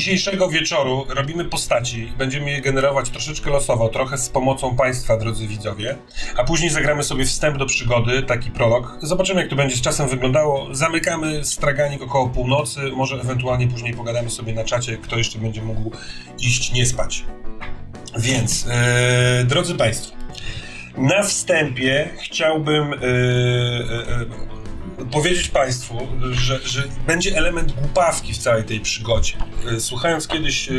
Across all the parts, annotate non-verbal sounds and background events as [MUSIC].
dzisiejszego wieczoru robimy postaci. Będziemy je generować troszeczkę losowo, trochę z pomocą Państwa, drodzy widzowie. A później zagramy sobie wstęp do przygody, taki prolog. Zobaczymy, jak to będzie z czasem wyglądało. Zamykamy straganik około północy. Może ewentualnie później pogadamy sobie na czacie, kto jeszcze będzie mógł iść nie spać. Więc, e, drodzy Państwo, na wstępie chciałbym e, e, powiedzieć Państwu, że, że będzie element głupawki w całej tej przygodzie. E, Słuchając kiedyś e,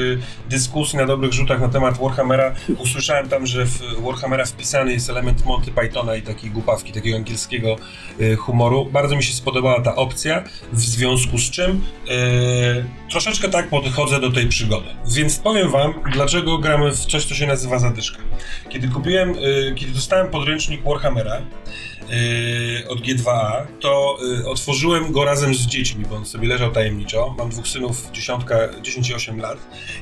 dyskusji na dobrych rzutach na temat Warhammera, usłyszałem tam, że w Warhammera wpisany jest element Monty Pythona i takiej głupawki, takiego angielskiego e, humoru. Bardzo mi się spodobała ta opcja, w związku z czym troszeczkę tak podchodzę do tej przygody. Więc powiem Wam, dlaczego gramy w coś, co się nazywa zadyszka. Kiedy kupiłem, kiedy dostałem podręcznik Warhammera, od G2A, to yy, otworzyłem go razem z dziećmi, bo on sobie leżał tajemniczo. Mam dwóch synów, dziesiątka, 10 i 8 lat.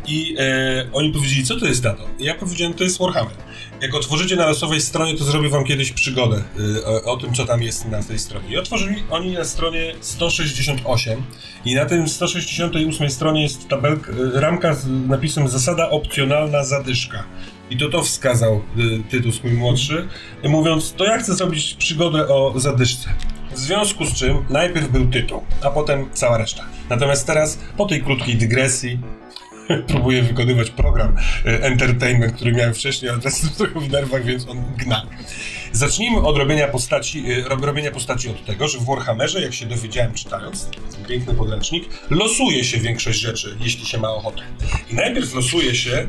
I yy, oni powiedzieli, co to jest tato? I ja powiedziałem, to jest Warhammer. Jak otworzycie na losowej stronie, to zrobię wam kiedyś przygodę yy, o, o tym, co tam jest na tej stronie. I otworzyli oni na stronie 168 i na tym 168 stronie jest tabelka, ramka z napisem zasada opcjonalna zadyszka. I to to wskazał y, Tytus, mój młodszy, mówiąc, to ja chcę zrobić przygodę o zadyszce. W związku z czym najpierw był tytuł, a potem cała reszta. Natomiast teraz, po tej krótkiej dygresji, [LAUGHS] próbuję wykonywać program y, entertainment, który miałem wcześniej, ale teraz trochę w nerwach, więc on gna. Zacznijmy od robienia postaci, y, rob- robienia postaci od tego, że w Warhammerze, jak się dowiedziałem czytając piękny podręcznik, losuje się większość rzeczy, jeśli się ma ochotę. I najpierw losuje się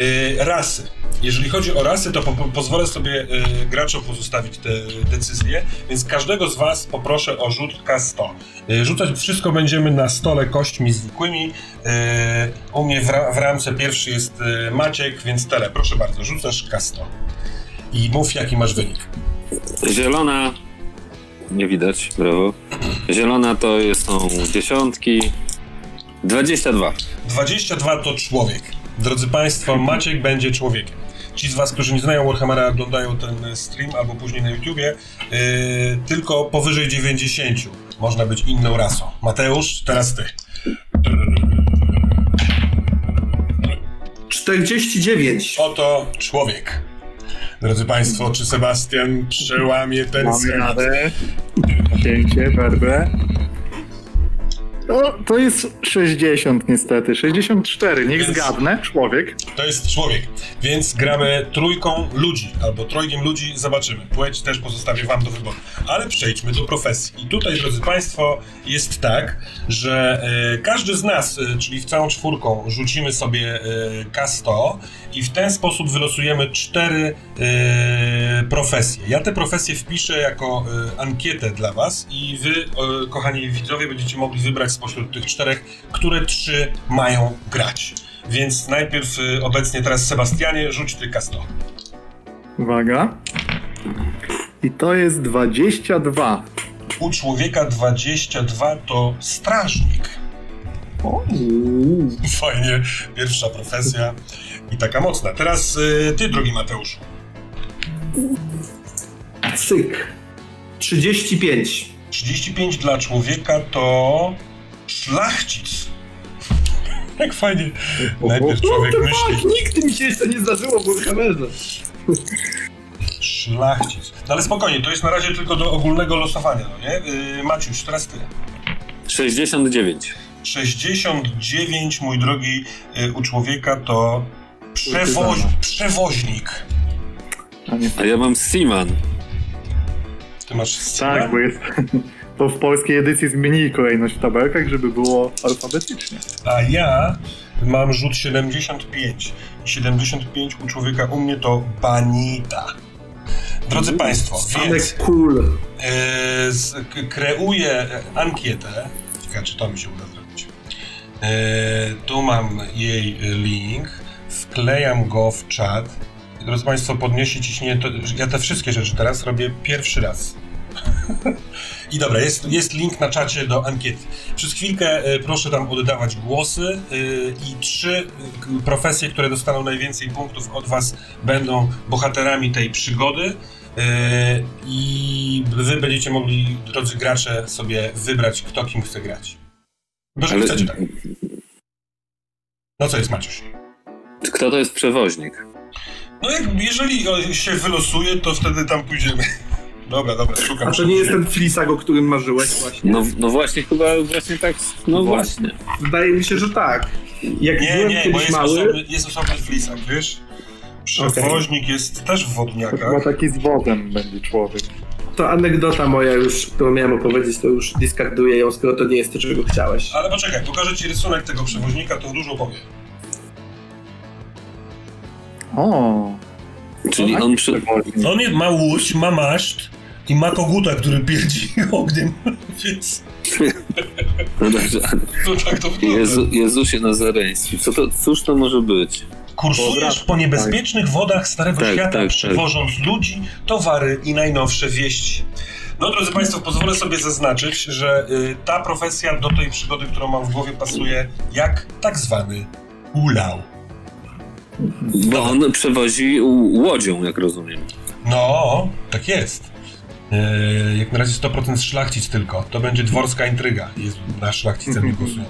y, rasy. Jeżeli chodzi o rasy, to po, po, pozwolę sobie y, graczom pozostawić te decyzje, więc każdego z Was poproszę o rzut K100. Y, rzucać wszystko będziemy na stole kośćmi zwykłymi. Y, u mnie w, ra, w ramce pierwszy jest y, Maciek, więc tyle. Proszę bardzo, rzucasz K100. I mów, jaki masz wynik. Zielona. Nie widać, brawo. Zielona to jest- są dziesiątki. 22. 22 to człowiek. Drodzy Państwo, Maciek będzie człowiekiem. Ci z Was, którzy nie znają Warhammera, oglądają ten stream albo później na YouTubie, yy, tylko powyżej 90 można być inną rasą. Mateusz, teraz Ty. 49. Oto człowiek. Drodzy Państwo, czy Sebastian przełamie ten Mamy schemat? radę. Cięcie, werbę. No, to jest 60 niestety. 64. Niech Więc- zgadnę. Człowiek. To jest człowiek, więc gramy trójką ludzi, albo trojgiem ludzi, zobaczymy. Płeć też pozostawię wam do wyboru. Ale przejdźmy do profesji. I tutaj, drodzy państwo, jest tak, że e, każdy z nas, e, czyli w całą czwórką, rzucimy sobie e, K100 i w ten sposób wylosujemy cztery e, profesje. Ja te profesje wpiszę jako e, ankietę dla was i wy, e, kochani widzowie, będziecie mogli wybrać spośród tych czterech, które trzy mają grać. Więc najpierw y, obecnie teraz Sebastianie, rzuć ty K100. Uwaga. I to jest 22. U człowieka 22 to strażnik. O, Fajnie, pierwsza profesja i taka mocna. Teraz y, ty, drogi Mateuszu. Cyk. 35. 35 dla człowieka to szlachcic. [LAUGHS] Jak fajnie. Najpierw człowiek myśli. Nigdy mi się jeszcze nie zdarzyło w Warhammerze. Szlachcic. No ale spokojnie, to jest na razie tylko do ogólnego losowania, no nie? Yy, Maciuś, teraz ty. 69. 69, mój drogi, y, u człowieka to przewoź, przewoźnik. a. Tak. Ja mam Seaman. Ty masz Tak, Steama? bo jest. To w polskiej edycji zmienili kolejność w tabelkach, żeby było alfabetycznie. A ja mam rzut 75. 75 u człowieka, u mnie to banita. Drodzy Państwo, Stanek więc cool. k- kreuję ankietę. Ciekawe, czy to mi się uda zrobić. E, tu mam jej link, wklejam go w czat. Drodzy Państwo, podniesie ciśnienie. To, ja te wszystkie rzeczy teraz robię pierwszy raz. I dobra, jest, jest link na czacie do ankiety. Przez chwilkę e, proszę tam oddawać głosy e, i trzy e, profesje, które dostaną najwięcej punktów od Was, będą bohaterami tej przygody. I wy będziecie mogli, drodzy gracze, sobie wybrać, kto kim chce grać. Chyba, że Ale chcecie tak. No co jest, Maciuś? Kto to jest przewoźnik? No jak, jeżeli się wylosuje, to wtedy tam pójdziemy. Dobra, dobra, szukam. A to nie jest ten flisak, o którym marzyłeś właśnie? No, no właśnie, chyba właśnie tak. No właśnie. Wydaje mi się, że tak. Jak Nie, byłem nie, bo kiedyś jest mały, osobny, jest osobny flisak, wiesz? Przewoźnik jest też w To wodniakach. chyba taki z wozem będzie człowiek. to anegdota moja już, którą miałem opowiedzieć, to już diskarduję ją, skoro to nie jest to, czego chciałeś. Ale poczekaj, pokażę ci rysunek tego przewoźnika, to dużo powie. O, Czyli on przy... przewoźnik. On ma łódź, ma maszt i ma koguta, który pierdzi [LAUGHS] ogniem, więc No dobrze. to tak to wygląda. Jezu, Jezusie Nazareński. Co to, cóż to może być? Kursujesz po niebezpiecznych wodach Starego Tak, Świata, tak, tak. przewożąc ludzi, towary i najnowsze wieści. No, drodzy Państwo, pozwolę sobie zaznaczyć, że y, ta profesja do tej przygody, którą mam w głowie, pasuje jak tak zwany ulał. Bo on przewozi łodzią, jak rozumiem. No, tak jest. E, jak na razie 100% szlachcic tylko. To będzie dworska intryga. Jezu, na szlachcicę nie [LAUGHS] głosują.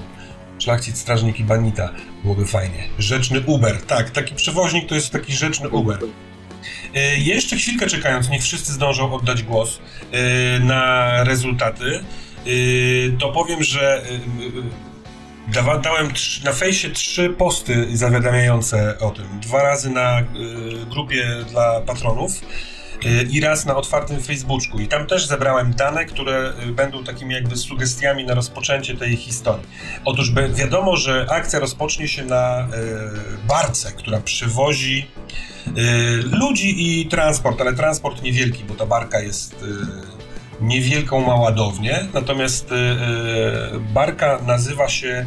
Szlachcic, strażnik i banita. Byłoby fajnie. Rzeczny Uber. Tak, taki przewoźnik to jest taki rzeczny Uber. E, jeszcze chwilkę czekając, niech wszyscy zdążą oddać głos e, na rezultaty, to powiem, że dawa, dałem trz- na fejsie trzy posty zawiadamiające o tym. Dwa razy na grupie dla patronów i raz na otwartym Facebooku. I tam też zebrałem dane, które e, będą takimi jakby sugestiami na rozpoczęcie tej historii. Otóż wiadomo, że akcja rozpocznie się na e, barce, która przywozi ludzi i transport, ale transport niewielki, bo ta barka jest niewielką ma ładownię, natomiast barka nazywa się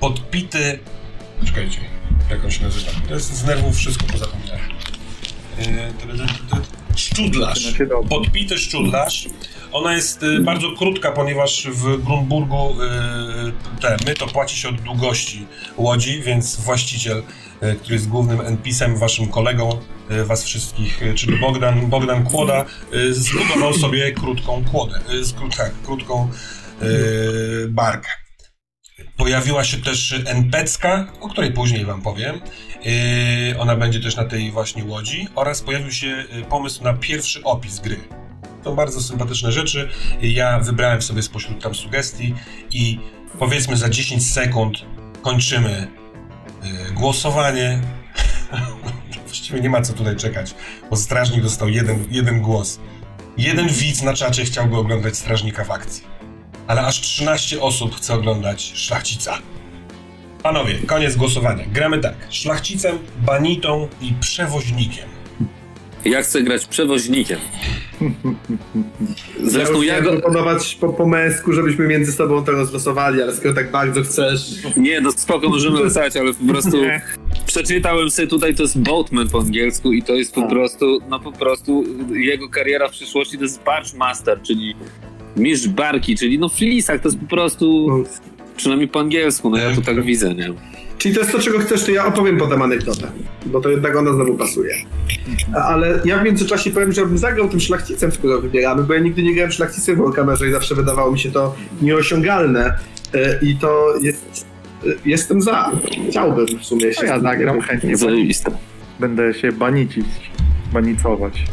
podpity... Czekajcie, jak on się nazywa? To jest z nerwów wszystko try- try- Szczudlarz. Zaczyna się dobrze. Podpity szczudlarz. Ona jest y, bardzo krótka, ponieważ w Grunburgu y, te myto płaci się od długości łodzi, więc właściciel, który jest głównym NPC-em, waszym kolegą, was wszystkich, czyli Bogdan, Bogdan Kłoda, zbudował sobie krótką kłodę, tak, krótką barkę. Pojawiła się też NPC-ka, o której później wam powiem. Yy, ona będzie też na tej właśnie łodzi. Oraz pojawił się yy, pomysł na pierwszy opis gry. To bardzo sympatyczne rzeczy. Ja wybrałem sobie spośród tam sugestii i powiedzmy za 10 sekund kończymy yy, głosowanie. [LAUGHS] Właściwie nie ma co tutaj czekać, bo strażnik dostał jeden, jeden głos. Jeden widz na czacie chciałby oglądać strażnika w akcji. Ale aż 13 osób chce oglądać szlachcica. Panowie, koniec głosowania. Gramy tak. Szlachcicem, banitą i przewoźnikiem. Ja chcę grać przewoźnikiem. Zresztą ja go... proponować po, po męsku, żebyśmy między sobą to rozlosowali, ale skoro tak bardzo chcesz... Nie, no spoko, możemy zostać, ale po prostu Nie. przeczytałem sobie tutaj, to jest boatman po angielsku i to jest po A. prostu, no po prostu jego kariera w przyszłości to jest barge master, czyli mistrz barki, czyli no flisak, to jest po prostu, No. przynajmniej po angielsku, no ja to tak widzę, nie? Czyli to jest to, czego chcesz, to ja opowiem potem anegdotę, bo to jednak ona znowu pasuje. A- Ale ja w międzyczasie powiem, że bym zagrał tym szlachcicem, skoro wybieramy, bo ja nigdy nie grałem szlachcicem w Warhammerze i zawsze wydawało mi się to nieosiągalne E, i to jest... e, Jestem za. Chciałbym w sumie się... No ja zagram chętnie. Zajebiste. Będę się banicić, banicować,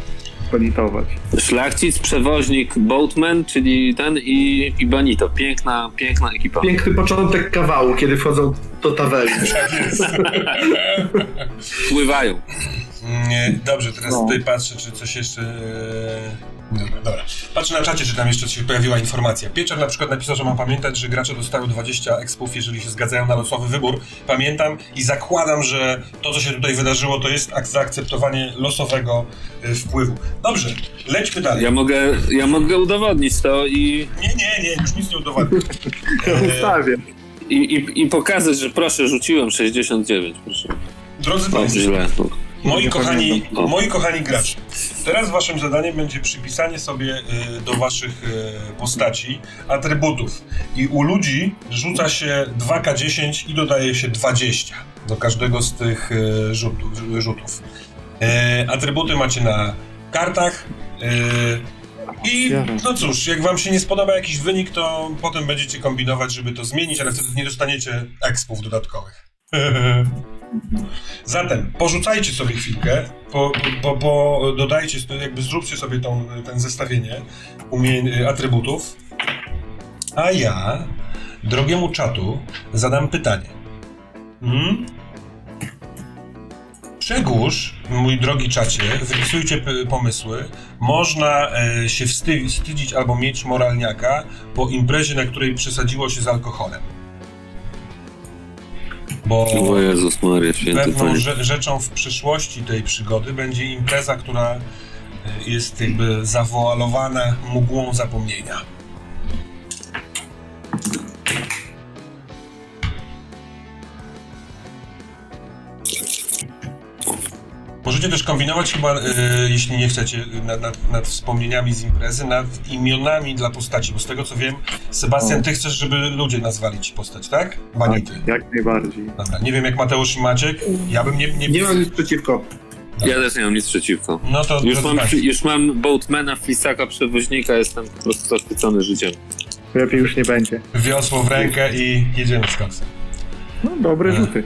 banitować. Szlachcic, przewoźnik, boatman, czyli ten i, i Banito. Piękna, piękna ekipa. Piękny początek kawału, kiedy wchodzą do tawerny. [LAUGHS] Pływają. Nie, dobrze, teraz No. tutaj patrzę, czy coś jeszcze... e, Dobra, dobra. Patrzę na czacie, czy tam jeszcze się pojawiła informacja. Pieczar na przykład napisał, że mam pamiętać, że gracze dostają 20 expów, jeżeli się zgadzają na losowy wybór. Pamiętam i zakładam, że to, co się tutaj wydarzyło, to jest ak- zaakceptowanie losowego e, wpływu. Dobrze, lećmy dalej. Ja mogę, ja mogę udowodnić to i, Nie, nie, nie, już nic nie udowodnię. [LAUGHS] Ustawię. i, i, i pokazać, że proszę, rzuciłem 69, proszę. Drodzy Państwo. Moi kochani, pamiętam. O. moi kochani gracze, teraz waszym zadaniem będzie przypisanie sobie y, do waszych y, postaci atrybutów. I u ludzi rzuca się 2K10 i dodaje się 20 do każdego z tych y, rzutów. rzutów. Y, atrybuty macie na kartach. y, I no cóż, jak wam się nie spodoba jakiś wynik, to potem będziecie kombinować, żeby to zmienić, ale wtedy nie dostaniecie expów dodatkowych. [LAUGHS] Zatem porzucajcie sobie chwilkę, po, po, po dodajcie, jakby zróbcie sobie tą, ten zestawienie umie- atrybutów, a ja drogiemu czatu zadam pytanie. Hmm? Przegłóż, mój drogi czacie, wypisujcie pomysły. Można e, się wsty- wstydzić albo mieć moralniaka po imprezie, na której przesadziło się z alkoholem. Bo O Jezus Maria, święty pewną Panie. rze- rzeczą w przyszłości tej przygody będzie impreza, która e, jest jakby zawoalowana mgłą zapomnienia. Możecie też kombinować chyba, e, jeśli nie chcecie, nad, nad, nad wspomnieniami z imprezy, nad imionami dla postaci, bo z tego co wiem, Sebastian, ty chcesz, żeby ludzie nazwali ci postać, tak? Banie ty. Jak najbardziej. Dobra, nie wiem jak Mateusz i Maciek, ja bym nie... Nie, Nie mam nic przeciwko. Ja też nie mam nic przeciwko. No to Już drodzy mam, Państwo, już mam boatmana, flisaka, przewoźnika, jestem po prostu zachwycony życiem. Lepiej już nie będzie. wiosło w rękę i jedziemy z koksem. No, dobre rzuty.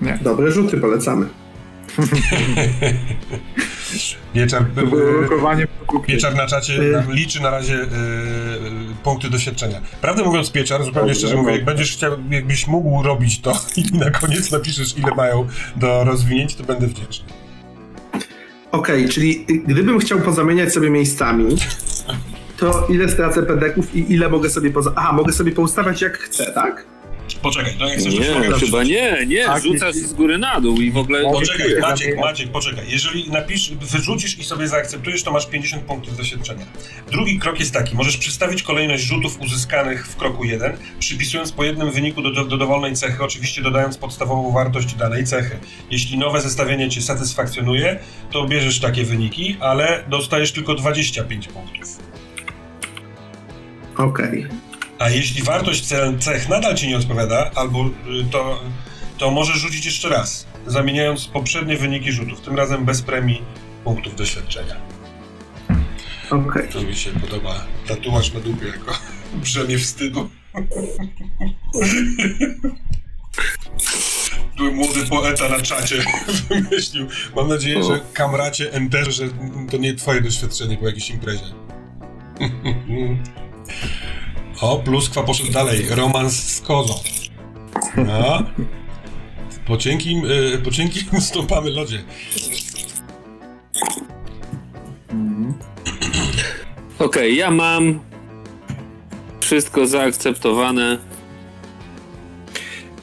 Nie. Dobre rzuty polecamy. Wieczar, kupie. Pieczar na czacie nam liczy na razie y, y, punkty doświadczenia. Prawdę mówiąc, Pieczar, zupełnie szczerze mówię, jak będziesz chciał, jakbyś mógł robić to [LAUGHS] i na koniec napiszesz, ile mają do rozwinięć, to będę wdzięczny. Okej, czyli y, gdybym chciał pozamieniać sobie miejscami, to ile stracę pedeków i ile mogę sobie poza... Aha, mogę sobie poustawiać jak chcę, tak? Poczekaj, no jak chcesz, to Nie, chyba nie, nie, Tak, rzucasz z góry na dół i w ogóle... Poczekaj. Maciek. Maciek, poczekaj. Jeżeli napisz, wyrzucisz i sobie zaakceptujesz, to masz 50 punktów doświadczenia. Drugi krok jest taki, możesz przystawić kolejność rzutów uzyskanych w kroku 1, przypisując po jednym wyniku do, do, do dowolnej cechy, oczywiście dodając podstawową wartość danej cechy. Jeśli nowe zestawienie cię satysfakcjonuje, to bierzesz takie wyniki, ale dostajesz tylko 25 punktów. Okej. A jeśli wartość ce- cech nadal ci nie odpowiada, albo y, to, to możesz rzucić jeszcze raz, zamieniając poprzednie wyniki rzutów, tym razem bez premii punktów doświadczenia. Okej. To mi się podoba tatuaż na dupie jako [LAUGHS] brzemię wstydu. [LAUGHS] Były młody poeta na czacie [LAUGHS] wymyślił. Mam nadzieję, że kamracie Enter, że to nie twoje doświadczenie po jakiejś imprezie. O, pluskwa poszedł dalej. Romans z kozą. No. Po cienkim, y, po cienkim [LAUGHS] stopamy lodzie. Mhm. Okej, ja mam wszystko zaakceptowane.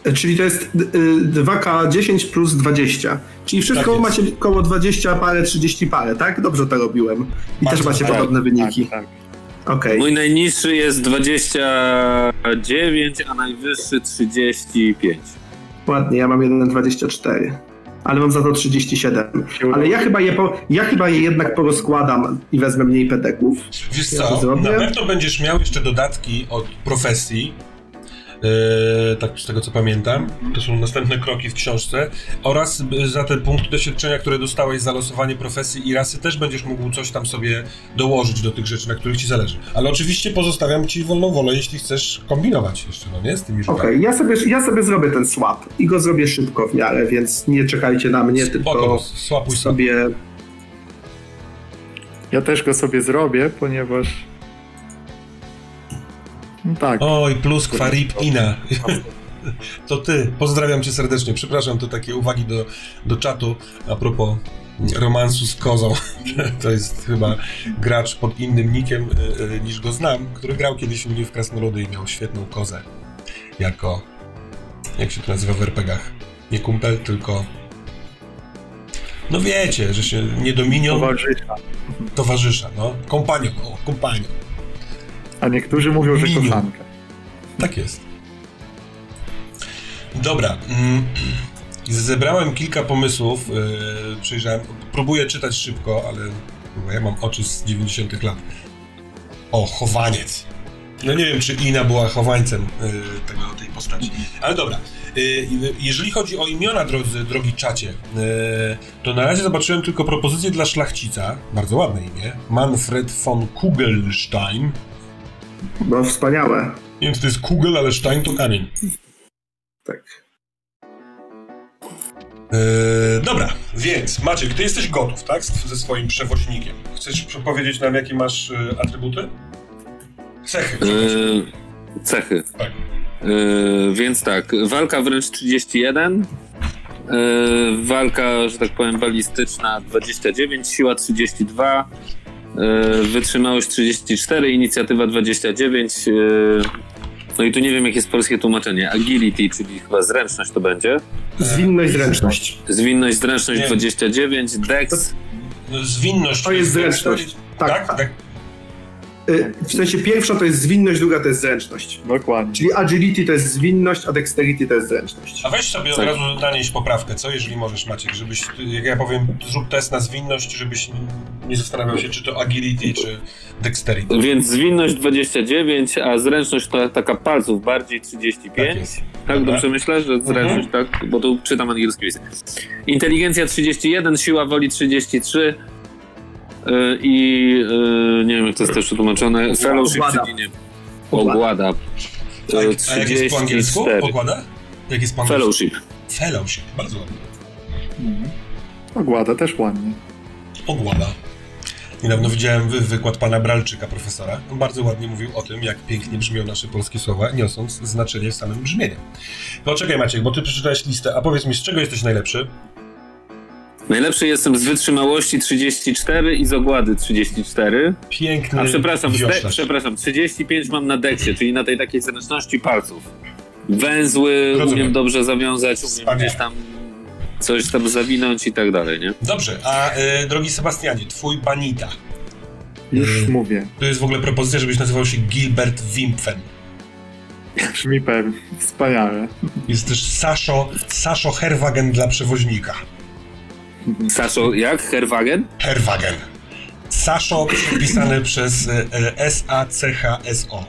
E, Czyli to jest y, 2K10 plus 20. Czyli wszystko Tak jest. macie koło 20 parę, 30 parę, tak? Dobrze to robiłem. I Bardzo też macie tak, podobne wyniki. Tak, tak. Okej. Mój najniższy jest 29, a najwyższy 35. Ładnie, ja mam 1,24. Ale mam za to 37. Ale ja chyba je, po, ja chyba je jednak porozkładam i wezmę mniej pedeków. Wiesz Ja co, na pewno będziesz miał jeszcze dodatki od profesji, Yy, tak z tego co pamiętam, to są następne kroki w książce, oraz y, za te punkty doświadczenia, które dostałeś za losowanie profesji i rasy, też będziesz mógł coś tam sobie dołożyć do tych rzeczy, na których ci zależy. Ale oczywiście pozostawiam ci wolną wolę, jeśli chcesz kombinować jeszcze, no nie? Z tymi Okej, rzutami. ja, sobie, ja sobie zrobię ten swap i go zrobię szybko w miarę, więc nie czekajcie na mnie, Spoko, tylko słapuj sobie. sobie... Ja też go sobie zrobię, ponieważ... No tak. Oj, pluskwa, rip, ina. [LAUGHS] To ty, pozdrawiam cię serdecznie. Przepraszam, to takie uwagi do, do czatu a propos romansu z kozą. [LAUGHS] To jest chyba gracz pod innym nikiem y, y, niż go znam, który grał kiedyś u mnie w Krasnoludy i miał świetną kozę. Jako, jak się to nazywa w RPGach? Nie kumpel, tylko... No wiecie, że się nie dominion, Towarzysza. towarzysza, no. Kompanion, o, kompanion. A niektórzy mówią, że Minion. kochanka. Tak jest. Dobra. mm, [CLEARS THROAT] Zebrałem kilka pomysłów. Yy, przejrzałem. Próbuję czytać szybko, ale bo ja mam oczy z 90. lat. O, chowaniec. No nie wiem, czy Ina była chowańcem yy, tego, tej postaci. Ale dobra. Yy, jeżeli chodzi o imiona, drodzy, drogi czacie, to na razie zobaczyłem tylko propozycję dla szlachcica. Bardzo ładne imię. Manfred von Kugelstein. No wspaniałe. Nie wiem, czy to jest kugel, ale Stein to kamień. Tak. Yy, dobra, więc Maciek, ty jesteś gotów, tak? Z- Ze swoim przewoźnikiem. Chcesz powiedzieć nam, jakie masz y, atrybuty? Cechy. Yy, cechy. Tak. Yy, więc tak, walka wręcz 31, yy, walka, że tak powiem, balistyczna 29, siła 32, yy, wytrzymałość 34, inicjatywa 29. Yy, no i tu nie wiem, jakie jest polskie tłumaczenie. Agility, czyli chyba zręczność to będzie. Zwinność, zręczność. Zwinność, zręczność Nie. 29, dex. No, Zwinność. To jest zręczność. Tak, Tak. tak. Y, W sensie pierwsza to jest zwinność, druga to jest zręczność. Dokładnie. Czyli agility to jest zwinność, a dexterity to jest zręczność. A weź sobie od Tak. razu nanieść poprawkę, co? Jeżeli możesz, Maciek, żebyś, jak ja powiem, zrób test na zwinność, żebyś nie zastanawiał się, czy to agility, czy dexterity. Więc zwinność 29, a zręczność to taka palców bardziej 35. Tak Tak, jest. Dobra. dobrze myślę, że zręczność, tak? Bo tu czytam angielski. Inteligencja 31, siła woli 33 yy, i yy, nie wiem jak to jest też przetłumaczone. Fellowship Ogłada. nie. Ogłada. Ogłada. A, Yy, a jak jest po angielsku? 34. Pokłada? Jak jest po angielsku? Fellowship. Fellowship. Bardzo ładnie. Mhm. Ogłada też ładnie. Ogłada. Niedawno widziałem wy- wykład pana Bralczyka, profesora. On bardzo ładnie mówił o tym, jak pięknie brzmią nasze polskie słowa, niosąc znaczenie w samym brzmieniu. Poczekaj Maciek, bo ty przeczytałeś listę, a powiedz mi, z czego jesteś najlepszy? Najlepszy jestem z wytrzymałości 34 i z ogłady 34. Piękny A przepraszam, z de- wioślarz. przepraszam, 35 mam na deksie, czyli na tej takiej zręczności palców. Węzły Rozumiem. umiem dobrze zawiązać, umiem Wspaniale. gdzieś tam coś tam zawinąć i tak dalej, nie? Dobrze, a e, drogi Sebastianie, twój Banita. Już Mhm. mówię. To jest w ogóle propozycja, żebyś nazywał się Gilbert Wimpfen. Brzmi pewnie. Wspaniale. Jest też Saszo, Saszo Herwagen dla przewoźnika. Saszo, jak? Herwagen? Herwagen. Saszo przepisany [LAUGHS] przez e, e, S-A-C-H-S-O.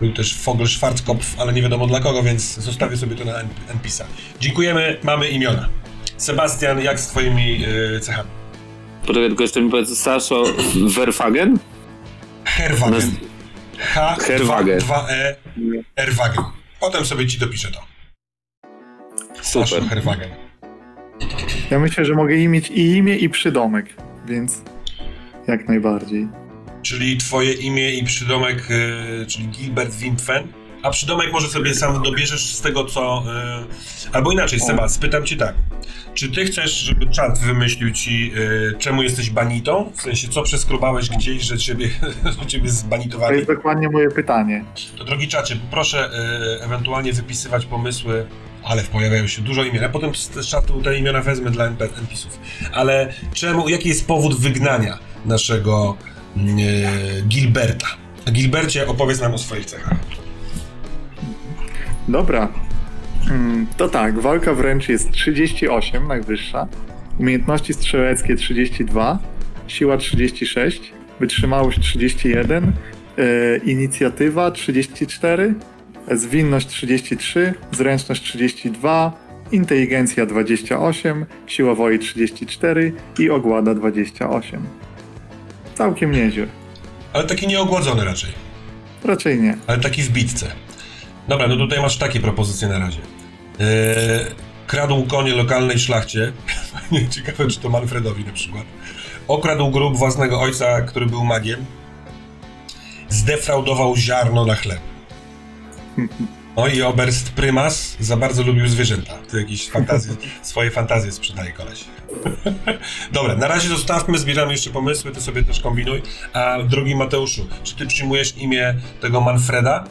Był też Fogel Schwarzkopf, ale nie wiadomo dla kogo, więc zostawię sobie to na N- NPisa. Dziękujemy, mamy imiona. Sebastian, jak z twoimi e, cechami? Poczekaj, tylko jeszcze mi powiedz, Saszo Verfagen? Herwagen. H, Herwagen. 2E, Herwagen. Potem sobie ci dopiszę to. Saszo Super. Herwagen. Ja myślę, że mogę mieć i imię, i przydomek, więc jak najbardziej. Czyli twoje imię i przydomek, e, czyli Gilbert Wimpfen. A przydomek może sobie sam dobierzesz z tego, co... e, albo inaczej, Seba, spytam cię tak. Czy ty chcesz, żeby czat wymyślił ci, e, czemu jesteś banitą? W sensie, co przeskrobałeś gdzieś, że ciebie, [LAUGHS] że ciebie To zbanitowali? jest dokładnie moje pytanie. To drogi czacie, proszę e, ewentualnie wypisywać pomysły, ale pojawiają się dużo imion. Ja potem z czatu te imiona wezmę dla NP NPC-ów. Ale czemu, jaki jest powód wygnania naszego mm, e, Gilberta? Gilbercie, opowiedz nam o swoich cechach. Dobra. Mm, To tak, walka wręcz jest 38, najwyższa. Umiejętności strzeleckie 32, siła 36, wytrzymałość 31, e, inicjatywa 34, zwinność 33, zręczność 32, inteligencja 28, siła woli 34 i ogłada 28. Całkiem nieźle. Ale taki nieogłodzony raczej, Raczej nie. ale taki w bitce. Dobra, no tutaj masz takie propozycje na razie. E, kradł konie lokalnej szlachcie. [LAUGHS] Ciekawe, czy to Manfredowi na przykład. Okradł grób własnego ojca, który był magiem. Zdefraudował ziarno na chleb. No i oberst prymas za bardzo lubił zwierzęta. Tu jakieś fantazje, [LAUGHS] swoje fantazje sprzedaje koleś. Dobra, na razie zostawmy, zbieramy jeszcze pomysły, ty sobie też kombinuj. A drogi Mateuszu, czy ty przyjmujesz imię tego Manfreda?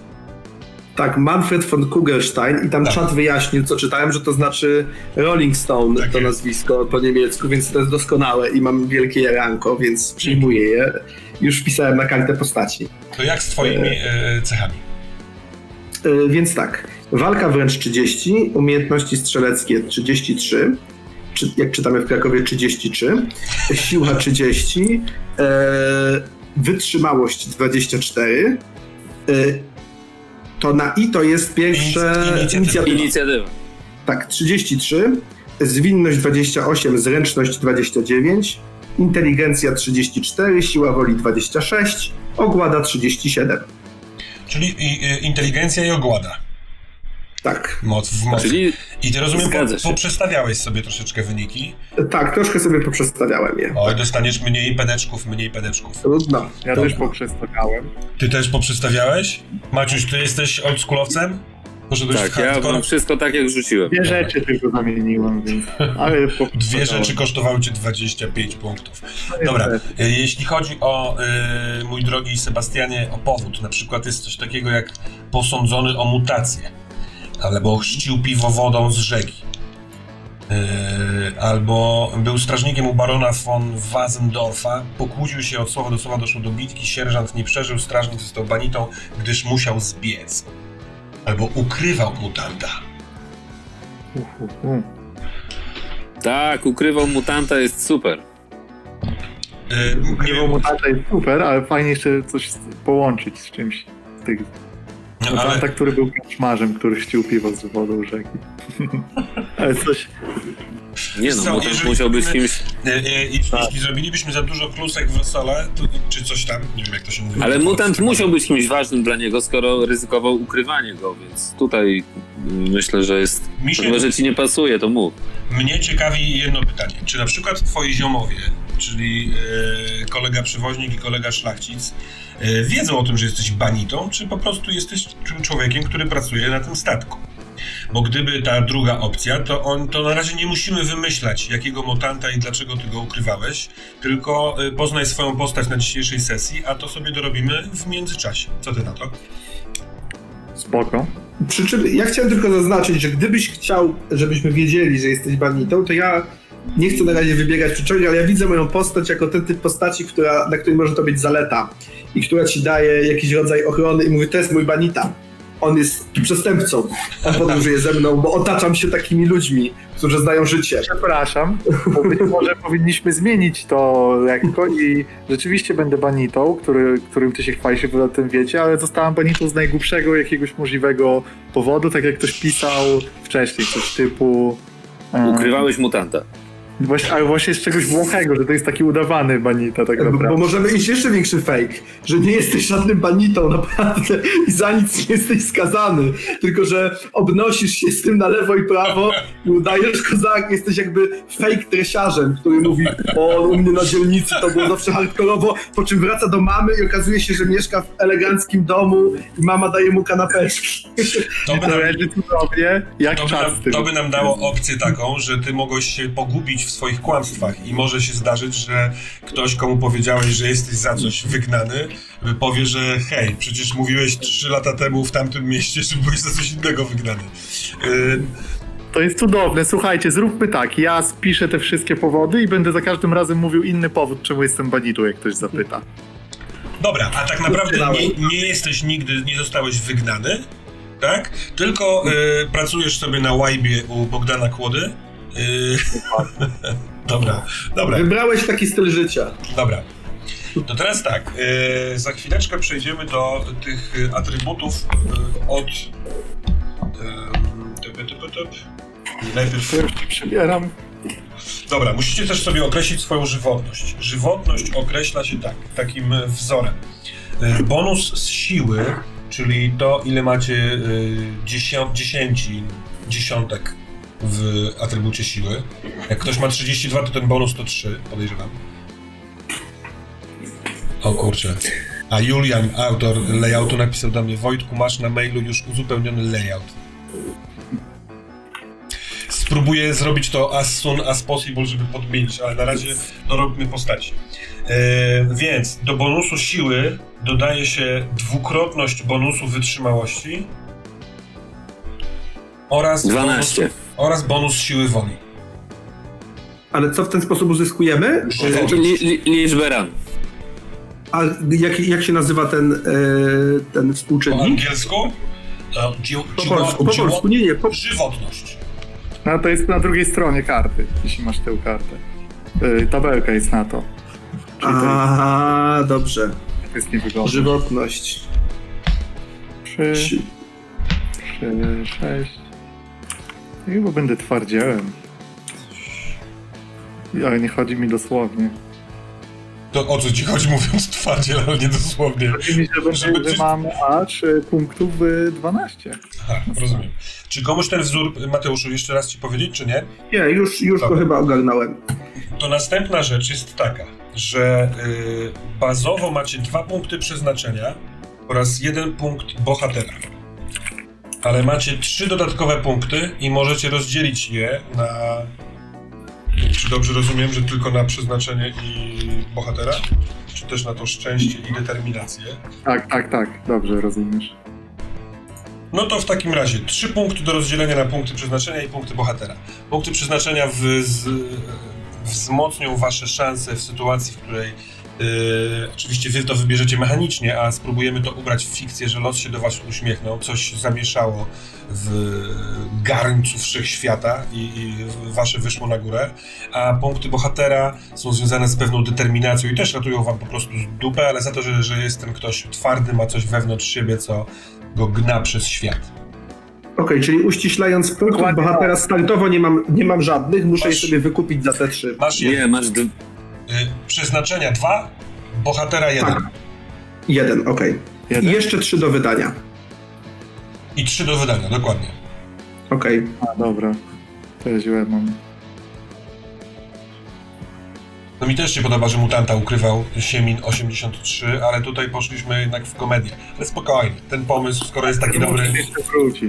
Tak, Manfred von Kugelstein i tam Tak. czat wyjaśnił, co czytałem, że to znaczy Rolling Stone, Tak to jest. nazwisko po niemiecku, więc to jest doskonałe i mam wielkie jaranko, więc przyjmuję je. Już wpisałem na kartę postaci. To jak z twoimi e, cechami? Yy, więc tak, walka wręcz 30, umiejętności strzeleckie 33, czy, jak czytamy w Krakowie 33, siła 30, e, wytrzymałość 24, e, to na i to jest pierwsze Inic- inicjatywa. inicjatywa. Inicjatywa. Tak, 33, zwinność 28, zręczność 29, inteligencja 34, siła woli 26, ogłada 37. Czyli i, i, inteligencja i ogłada. Tak. Moc w moc. Czyli I ty rozumiem, po, poprzestawiałeś sobie troszeczkę wyniki. Tak, troszkę sobie poprzestawiałem je. Oj, dostaniesz mniej pedeczków, mniej pedeczków. Trudno. Ja Dobra. też poprzestawiałem. Ty też poprzestawiałeś? Maciuś, ty jesteś oldschoolowcem? Poszedłeś w tak, ja hardcore? mam wszystko tak, jak rzuciłem. Dwie rzeczy tylko zamieniłem, więc... Ale Dwie poprzestawiałem. rzeczy kosztowały cię 25 punktów. Dobra, e, jeśli chodzi o, e, mój drogi Sebastianie, o powód, na przykład jest coś takiego jak posądzony o mutację, albo chrzcił piwo wodą z rzeki, e, albo był strażnikiem u barona von Wasendorfa, pokłócił się od słowa do słowa, doszło do bitki, sierżant nie przeżył, strażnik został banitą, gdyż musiał zbiec. Albo ukrywał mutanta. Tak, ukrywał mutanta jest super. E, nie Ukrywał mutanta jest super, ale fajnie jeszcze coś połączyć z czymś z tych no, mutanta, ale który był kaczmarzem, który chcił piwo z wodą rzeki. [LAUGHS] ale coś... Nie no, co, mutant jeżeli musiał być robimy- kimś... E, e, jeśli, Tak. jeśli zrobilibyśmy za dużo klusek w rosole, to, czy coś tam, nie wiem jak to się mówi. Ale mutant musiał być kimś ważnym dla niego, skoro ryzykował ukrywanie go, więc tutaj mm, myślę, że jest... Mi się- że ci nie pasuje, to mów. Mnie ciekawi jedno pytanie. Czy na przykład twoi ziomowie, czyli e, kolega przewoźnik i kolega szlachcic, e, wiedzą o tym, że jesteś banitą, czy po prostu jesteś czł- człowiekiem, który pracuje na tym statku? Bo gdyby ta druga opcja, to, on, to na razie nie musimy wymyślać, jakiego mutanta i dlaczego ty go ukrywałeś, tylko e, poznaj swoją postać na dzisiejszej sesji, a to sobie dorobimy w międzyczasie. Co ty na to? Spoko. Przy czym ja chciałem tylko zaznaczyć, że gdybyś chciał, żebyśmy wiedzieli, że jesteś banitą, to ja nie chcę na razie wybiegać przyczółek, ale ja widzę moją postać jako ten typ postaci, która, na której może to być zaleta i która ci daje jakiś rodzaj ochrony i mówi, to jest mój banita. On jest przestępcą. On podróżuje ze mną, bo otaczam się takimi ludźmi, którzy znają życie. Przepraszam, bo być może powinniśmy zmienić to lekko i rzeczywiście będę banitą, który, którym ty się chwalisz, wy o tym wiecie, ale zostałam banitą z najgłupszego jakiegoś możliwego powodu, tak jak ktoś pisał wcześniej, coś typu... e, Ukrywałeś mutanta. Właśnie, ale właśnie z czegoś błahego, że to jest taki udawany banita tak Bo, bo naprawdę. możemy iść jeszcze większy fake, że nie jesteś żadnym banitą [LAUGHS] naprawdę i za nic nie jesteś skazany, tylko że obnosisz się z tym na lewo i prawo i udajesz [LAUGHS] kozak, jesteś jakby fake tresiarzem, który mówi o u mnie na dzielnicy to było zawsze hardkorowo, po czym wraca do mamy i okazuje się, że mieszka w eleganckim domu i mama daje mu kanapeczki. To by To nam, jak to by, nam, to by nam dało opcję taką, że ty mogłeś się pogubić w swoich kłamstwach i może się zdarzyć, że ktoś, komu powiedziałeś, że jesteś za coś wygnany, powie, że hej, przecież mówiłeś trzy lata temu w tamtym mieście, że byłeś za coś innego wygnany. Yy, To jest cudowne. Słuchajcie, zróbmy tak. Ja spiszę te wszystkie powody i będę za każdym razem mówił inny powód, czemu jestem banitą, jak ktoś zapyta. Dobra, a tak naprawdę nie, nie jesteś nigdy, nie zostałeś wygnany, tak? Tylko y, pracujesz sobie na łajbie u Bogdana Kłody. Y, [LAUGHS] dobra, dobra, Wybrałeś taki styl życia. dobra. To teraz tak, y, za chwileczkę przejdziemy do tych atrybutów y, od... y, typ. Najpierw przybieram. Dobra, musicie też sobie określić swoją żywotność. Żywotność określa się tak, takim wzorem. E, Bonus z siły, czyli to, ile macie dziesią- dziesięci, dziesiątek w atrybucie siły. Jak ktoś ma 32, to ten bonus to 3, podejrzewam. O kurczę. A Julian, autor layoutu, napisał do mnie Wojtku, masz na mailu już uzupełniony layout. Spróbuję zrobić to as soon as possible, żeby podmienić, ale na razie no, robimy postaci. E, więc do bonusu siły dodaje się dwukrotność bonusu wytrzymałości oraz 12. Bonus, oraz bonus siły woli. Ale co w ten sposób uzyskujemy? Żywotność. Li, li, liczbę ran. A jak, jak się nazywa ten, e, ten Po współczynnik? angielsku to dziu, Po polsku, po polsku, nie, nie, po, żywotność. No to jest na drugiej stronie karty, jeśli masz tę kartę. Yy, tabelka jest na to. Czyli to A, dobrze. jest, jest niewygodne. Żywotność. 3, 3, 6. Chyba będę twardziałem. Ale nie chodzi mi dosłownie. To o co ci chodzi [LAUGHS] mówiąc twardzie, ale nie dosłownie. Chodzi mi, że, Żeby będzie, ty- że mam aż y, punktów y, 12. Aha, rozumiem. Czy komuś ten wzór, Mateuszu, jeszcze raz ci powiedzieć, czy nie? Nie, już, już go chyba ogarnąłem. To następna rzecz jest taka, że y, bazowo macie dwa punkty przeznaczenia oraz jeden punkt bohatera. Ale macie trzy dodatkowe punkty i możecie rozdzielić je na. Czy dobrze rozumiem, że tylko na przeznaczenie i bohatera? Czy też na to szczęście i determinację? Tak, tak, tak, dobrze rozumiesz. No to w takim razie trzy punkty do rozdzielenia na punkty przeznaczenia i punkty bohatera. Punkty przeznaczenia w, z, wzmocnią wasze szanse w sytuacji, w której yy, oczywiście wy to wybierzecie mechanicznie, a spróbujemy to ubrać w fikcję, że los się do was uśmiechnął, coś zamieszało w garncu wszechświata i, i wasze wyszło na górę, a punkty bohatera są związane z pewną determinacją i też ratują wam po prostu dupę, ale za to, że, że jest ten ktoś twardy, ma coś wewnątrz siebie, co go gna przez świat. Okej, czyli uściślając punktów Dokładnie bohatera startowo nie mam, nie mam żadnych, muszę je Masz- sobie wykupić za te trzy. Masz je, Nie, masz. Y, przeznaczenia dwa, bohatera jeden. Tak. Jeden, okej. I Jeden? jeszcze trzy do wydania. I trzy do wydania, dokładnie. Okej. A, dobra. To ja źle mam. No mi też się podoba, że mutanta ukrywał Siemin 83, ale tutaj poszliśmy jednak w komedię. Ale spokojnie, ten pomysł, skoro jest taki dobry,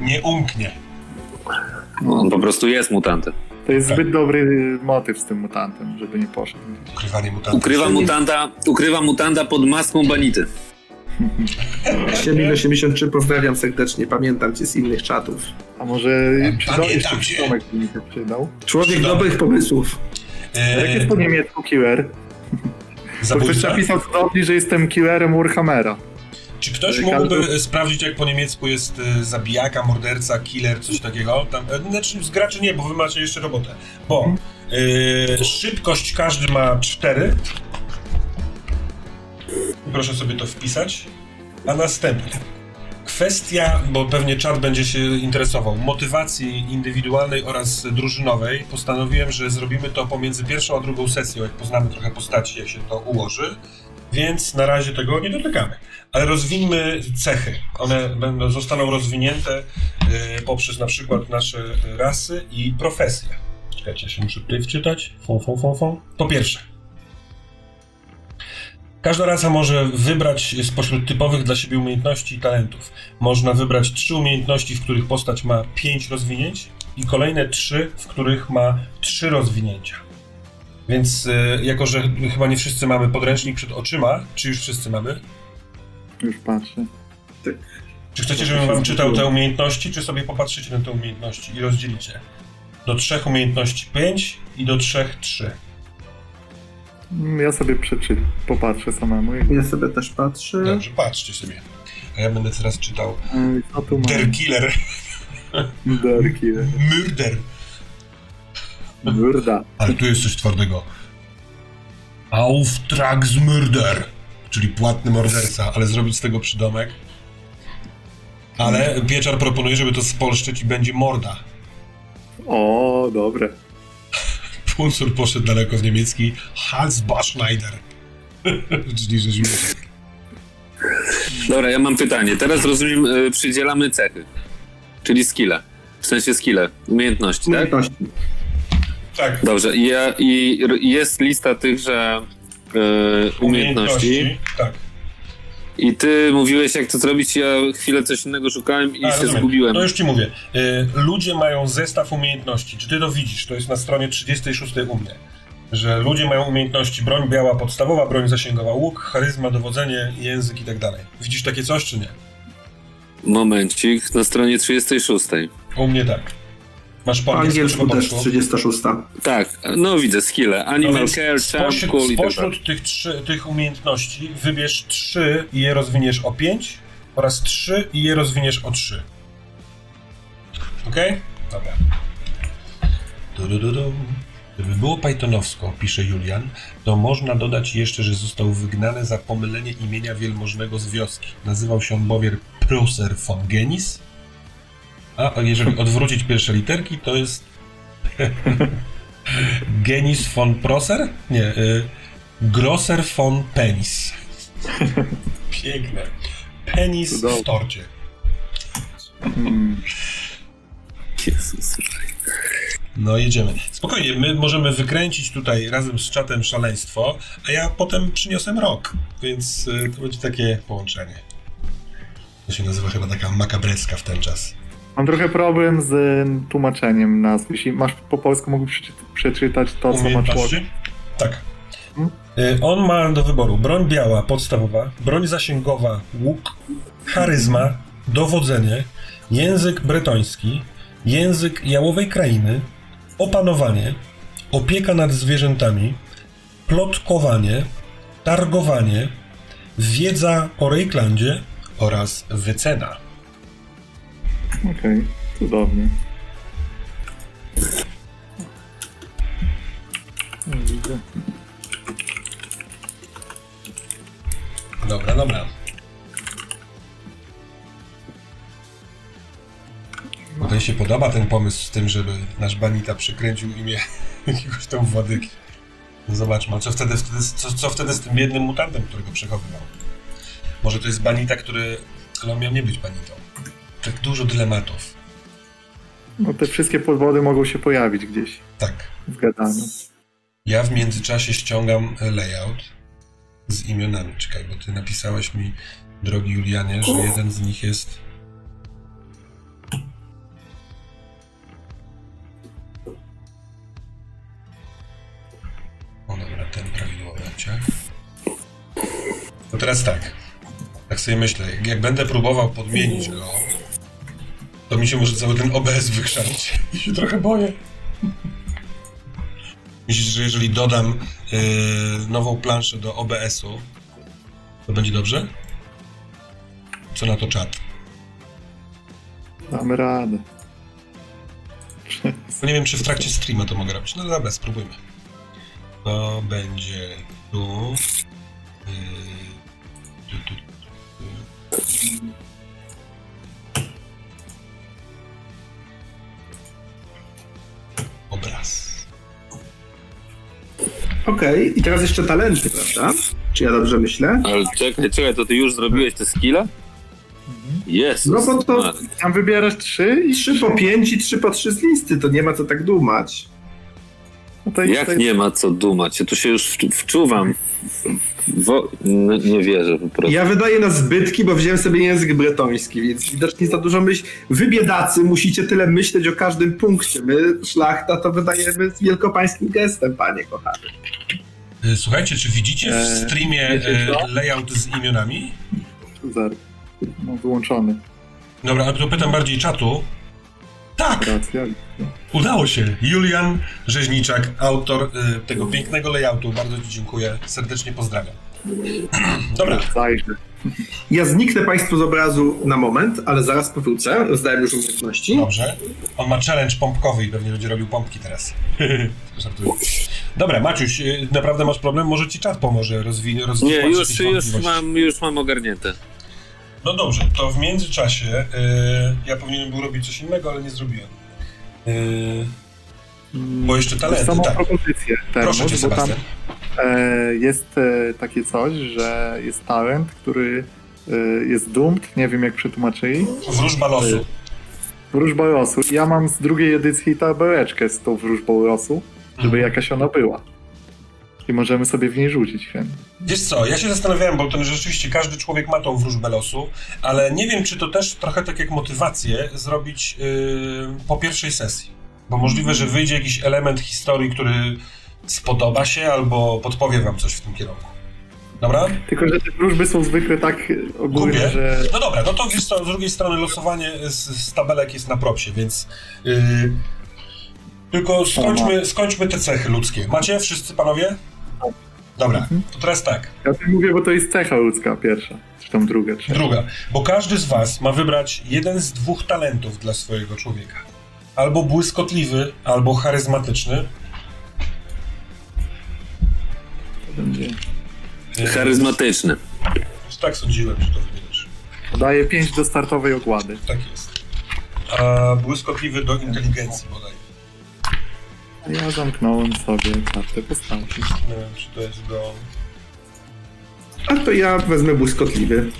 nie umknie. on po prostu jest mutantem. To jest zbyt dobry motyw z tym mutantem, żeby nie poszedł. Ukrywanie mutanta. Ukrywa mutanta, ukrywa mutanta pod maską banity. Siebie 83 pozdrawiam serdecznie, pamiętam cię z innych czatów. A może jeszcze cię. przydomek by mi się przydał? Człowiek Przyda- dobrych pomysłów. A Jak jest po niemiecku killer? Bo ktoś Zabójca? napisał cudownie, że jestem killerem Warhammera. Czy ktoś Każdy- mógłby sprawdzić, jak po niemiecku jest y, zabijaka, morderca, killer, coś takiego? Tam, y, znaczy, z graczy nie, bo wy macie jeszcze robotę. Bo y, szybkość każdy ma 4. Proszę sobie to wpisać. A następnie kwestia, bo pewnie czat będzie się interesował, motywacji indywidualnej oraz drużynowej. Postanowiłem, że zrobimy to pomiędzy pierwszą a drugą sesją, jak poznamy trochę postaci, jak się to ułoży. Więc na razie tego nie dotykamy. Ale rozwiniemy cechy. One będą, zostaną rozwinięte y, poprzez na przykład nasze rasy i profesje. Czekajcie, się muszę tutaj wczytać. Fą, fą, fą, fą. Po pierwsze, każda rasa może wybrać spośród typowych dla siebie umiejętności i talentów. Można wybrać trzy umiejętności, w których postać ma pięć rozwinięć i kolejne trzy, w których ma trzy rozwinięcia. Więc y, jako, że chyba nie wszyscy mamy podręcznik przed oczyma, czy już wszyscy mamy? Już patrzę. Czy chcecie, żebym wam czytał te umiejętności, czy sobie popatrzycie na te umiejętności i rozdzielicie? Do trzech umiejętności 5 i do trzech 3. Mm, Ja sobie przeczy, popatrzę samemu. Ja sobie też patrzę. Dobrze, patrzcie sobie. A ja będę teraz czytał Co tu mam? Der Killer. Murder. Murda. Ale tu jest coś twardego. Auftragsmörder, czyli płatny morderca, ale zrobić z tego przydomek. Ale Pieczar proponuje, żeby to spolszczyć i będzie morda. O, dobre. Punsur poszedł daleko w niemiecki Halsbachschneider. [LAUGHS] czyli rzeźmieszek. Dobra, ja mam pytanie. Teraz rozumiem, y, przydzielamy cechy. Czyli skille. W sensie skille, umiejętności, tak? Umiejętności. Tak, Dobrze, i, ja, i jest lista tychże y, umiejętności. Tak. I ty mówiłeś, jak to zrobić, ja chwilę coś innego szukałem i A, się rozumiem. zgubiłem. To już ci mówię. Y, ludzie mają zestaw umiejętności. Czy ty to widzisz? To jest na stronie 36 u mnie. Że ludzie mają umiejętności broń biała podstawowa, broń zasięgowa, łuk, charyzma, dowodzenie, język i tak dalej. Widzisz takie coś, czy nie? Momencik, na stronie 36. U mnie tak. Masz po Po angielsku, też polsku? 36. Tak, no widzę, skille. Animal No care, charm, spośród, cool i tak dalej. spośród tych, trzy, tych umiejętności wybierz trzy i je rozwiniesz o 5 oraz trzy i je rozwiniesz o 3. Okej? Dobra. Du, du, du, du. Gdyby było Pythonowsko, pisze Julian, to można dodać jeszcze, że został wygnany za pomylenie imienia wielmożnego z wioski. Nazywał się on bowiem Proser von Genis. A jeżeli odwrócić pierwsze literki, to jest [LAUGHS] Genis von Proser? Nie, y, Grosser von Penis. [LAUGHS] Piękne. Penis w Cudownie. torcie. Hmm. No jedziemy. Spokojnie, my możemy wykręcić tutaj razem z czatem szaleństwo, a ja potem przyniosę rok, więc y, to będzie takie połączenie. To się nazywa chyba taka makabreska w ten czas. Mam trochę problem z tłumaczeniem nazw. Jeśli masz po polsku, mógłbyś przeczy- przeczytać to, co ma człowiek. Tak. Hmm? Y, On ma do wyboru broń biała, podstawowa, broń zasięgowa, łuk, charyzma, dowodzenie, język bretoński, język jałowej krainy, opanowanie, opieka nad zwierzętami, plotkowanie, targowanie, wiedza o Rejklandzie oraz wycena. Okej, cudownie. No, widzę. Dobra, dobra. Tutaj się podoba ten pomysł z tym, żeby nasz Banita przykręcił imię [LAUGHS] jakiegoś tam władyki. No Zobaczmy, co wtedy, wtedy, co, co wtedy z tym jednym mutantem, którego przechowywał? Może to jest Banita, który... Ale on miał nie być Banitą. Tak dużo dylematów. No te wszystkie podwody mogą się pojawić gdzieś Tak. w gadaniu. Ja w międzyczasie ściągam layout z imionami. Czekaj, bo ty napisałeś mi, drogi Julianie, że jeden z nich jest... O dobra, ten prawidłowy ciach. To teraz tak. Tak sobie myślę, jak będę próbował podmienić go, to mi się może cały ten OBS wykrzanić. I się trochę boję. Myślisz, że jeżeli dodam yy, nową planszę do OBS-u, to będzie dobrze? Co na to czat? Damy radę. No nie wiem, czy w trakcie streama to mogę robić. No dobra, spróbujmy. To będzie tu. Yy, tu, tu, tu. Obraz. Okej, i teraz jeszcze talenty, prawda? Czy ja dobrze myślę? Ale czekaj, czekaj, to ty już zrobiłeś te skille? Jezus. No bo to-. Tam wybierasz trzy i Trzy po pięć i trzy po trzy z listy, to nie ma co tak dumać. No Jak to nie ma co dumać? Ja tu się już wczu- wczuwam. Wo... n- nie wierzę po prostu. Ja wydaję na zbytki, bo wziąłem sobie język bretoński, więc widocznie za dużo myśl. Wy biedacy musicie tyle myśleć o każdym punkcie. My, szlachta, to wydajemy z wielkopańskim gestem, panie kochany. Yy, Słuchajcie, czy widzicie w Eee, streamie co? layout z imionami? Zero. No, wyłączony. Dobra, ale to pytam bardziej czatu. Tak! Racja. Udało się. Julian Rzeźniczak, autor y, tego pięknego layoutu. Bardzo Ci dziękuję. Serdecznie pozdrawiam. [CLEARS THROAT] Dobra. Ja zniknę Państwu z obrazu na moment, ale zaraz powrócę. Rozdałem już umiejętności. dobrze. On ma challenge pompkowy i pewnie będzie robił pompki teraz. [LAUGHS] Żartuję. Dobra, Maciuś, y, naprawdę masz problem? Może Ci czat pomoże rozwinąć rozwi- Nie, już, już, mam, już mam ogarnięte. No dobrze, to w międzyczasie y, ja powinienem był robić coś innego, ale nie zrobiłem. Y, bo jeszcze talenty, Samą tak. propozycję. Termos, Proszę Cię, bo tam e, jest e, takie coś, że jest talent, który e, jest dumt, nie wiem jak przetłumaczyli. Wróżba losu. Wróżba losu. Ja mam z drugiej edycji tabeleczkę z tą wróżbą losu, żeby Mhm. jakaś ona była. I możemy sobie w niej rzucić. Wiem. Wiesz co, ja się zastanawiałem, bo ten rzeczywiście każdy człowiek ma tą wróżbę losu, ale nie wiem, czy to też trochę tak jak motywację zrobić yy, po pierwszej sesji. Bo możliwe, że wyjdzie jakiś element historii, który spodoba się albo podpowie wam coś w tym kierunku. Dobra? Tylko, że te wróżby są zwykle tak ogólne, Gubię. że No dobra, no to wiesz co, z drugiej strony losowanie z, z tabelek jest na propsie, więc yy, tylko skończmy, skończmy te cechy ludzkie. Macie wszyscy panowie? Dobra, to teraz tak. ja tym mówię, bo to jest cecha ludzka pierwsza, czy tam druga, trzecia. Druga, bo każdy z was ma wybrać jeden z dwóch talentów dla swojego człowieka. Albo błyskotliwy, albo charyzmatyczny. To będzie... Yy, Charyzmatyczny. Tak sądziłem, że to wybierzesz. Daje 5 do startowej okłady. Tak jest. A błyskotliwy do inteligencji bodaj. Ja zamknąłem sobie kartę postaci. Nie wiem, czy to jest do... A to ja wezmę błyskotliwy.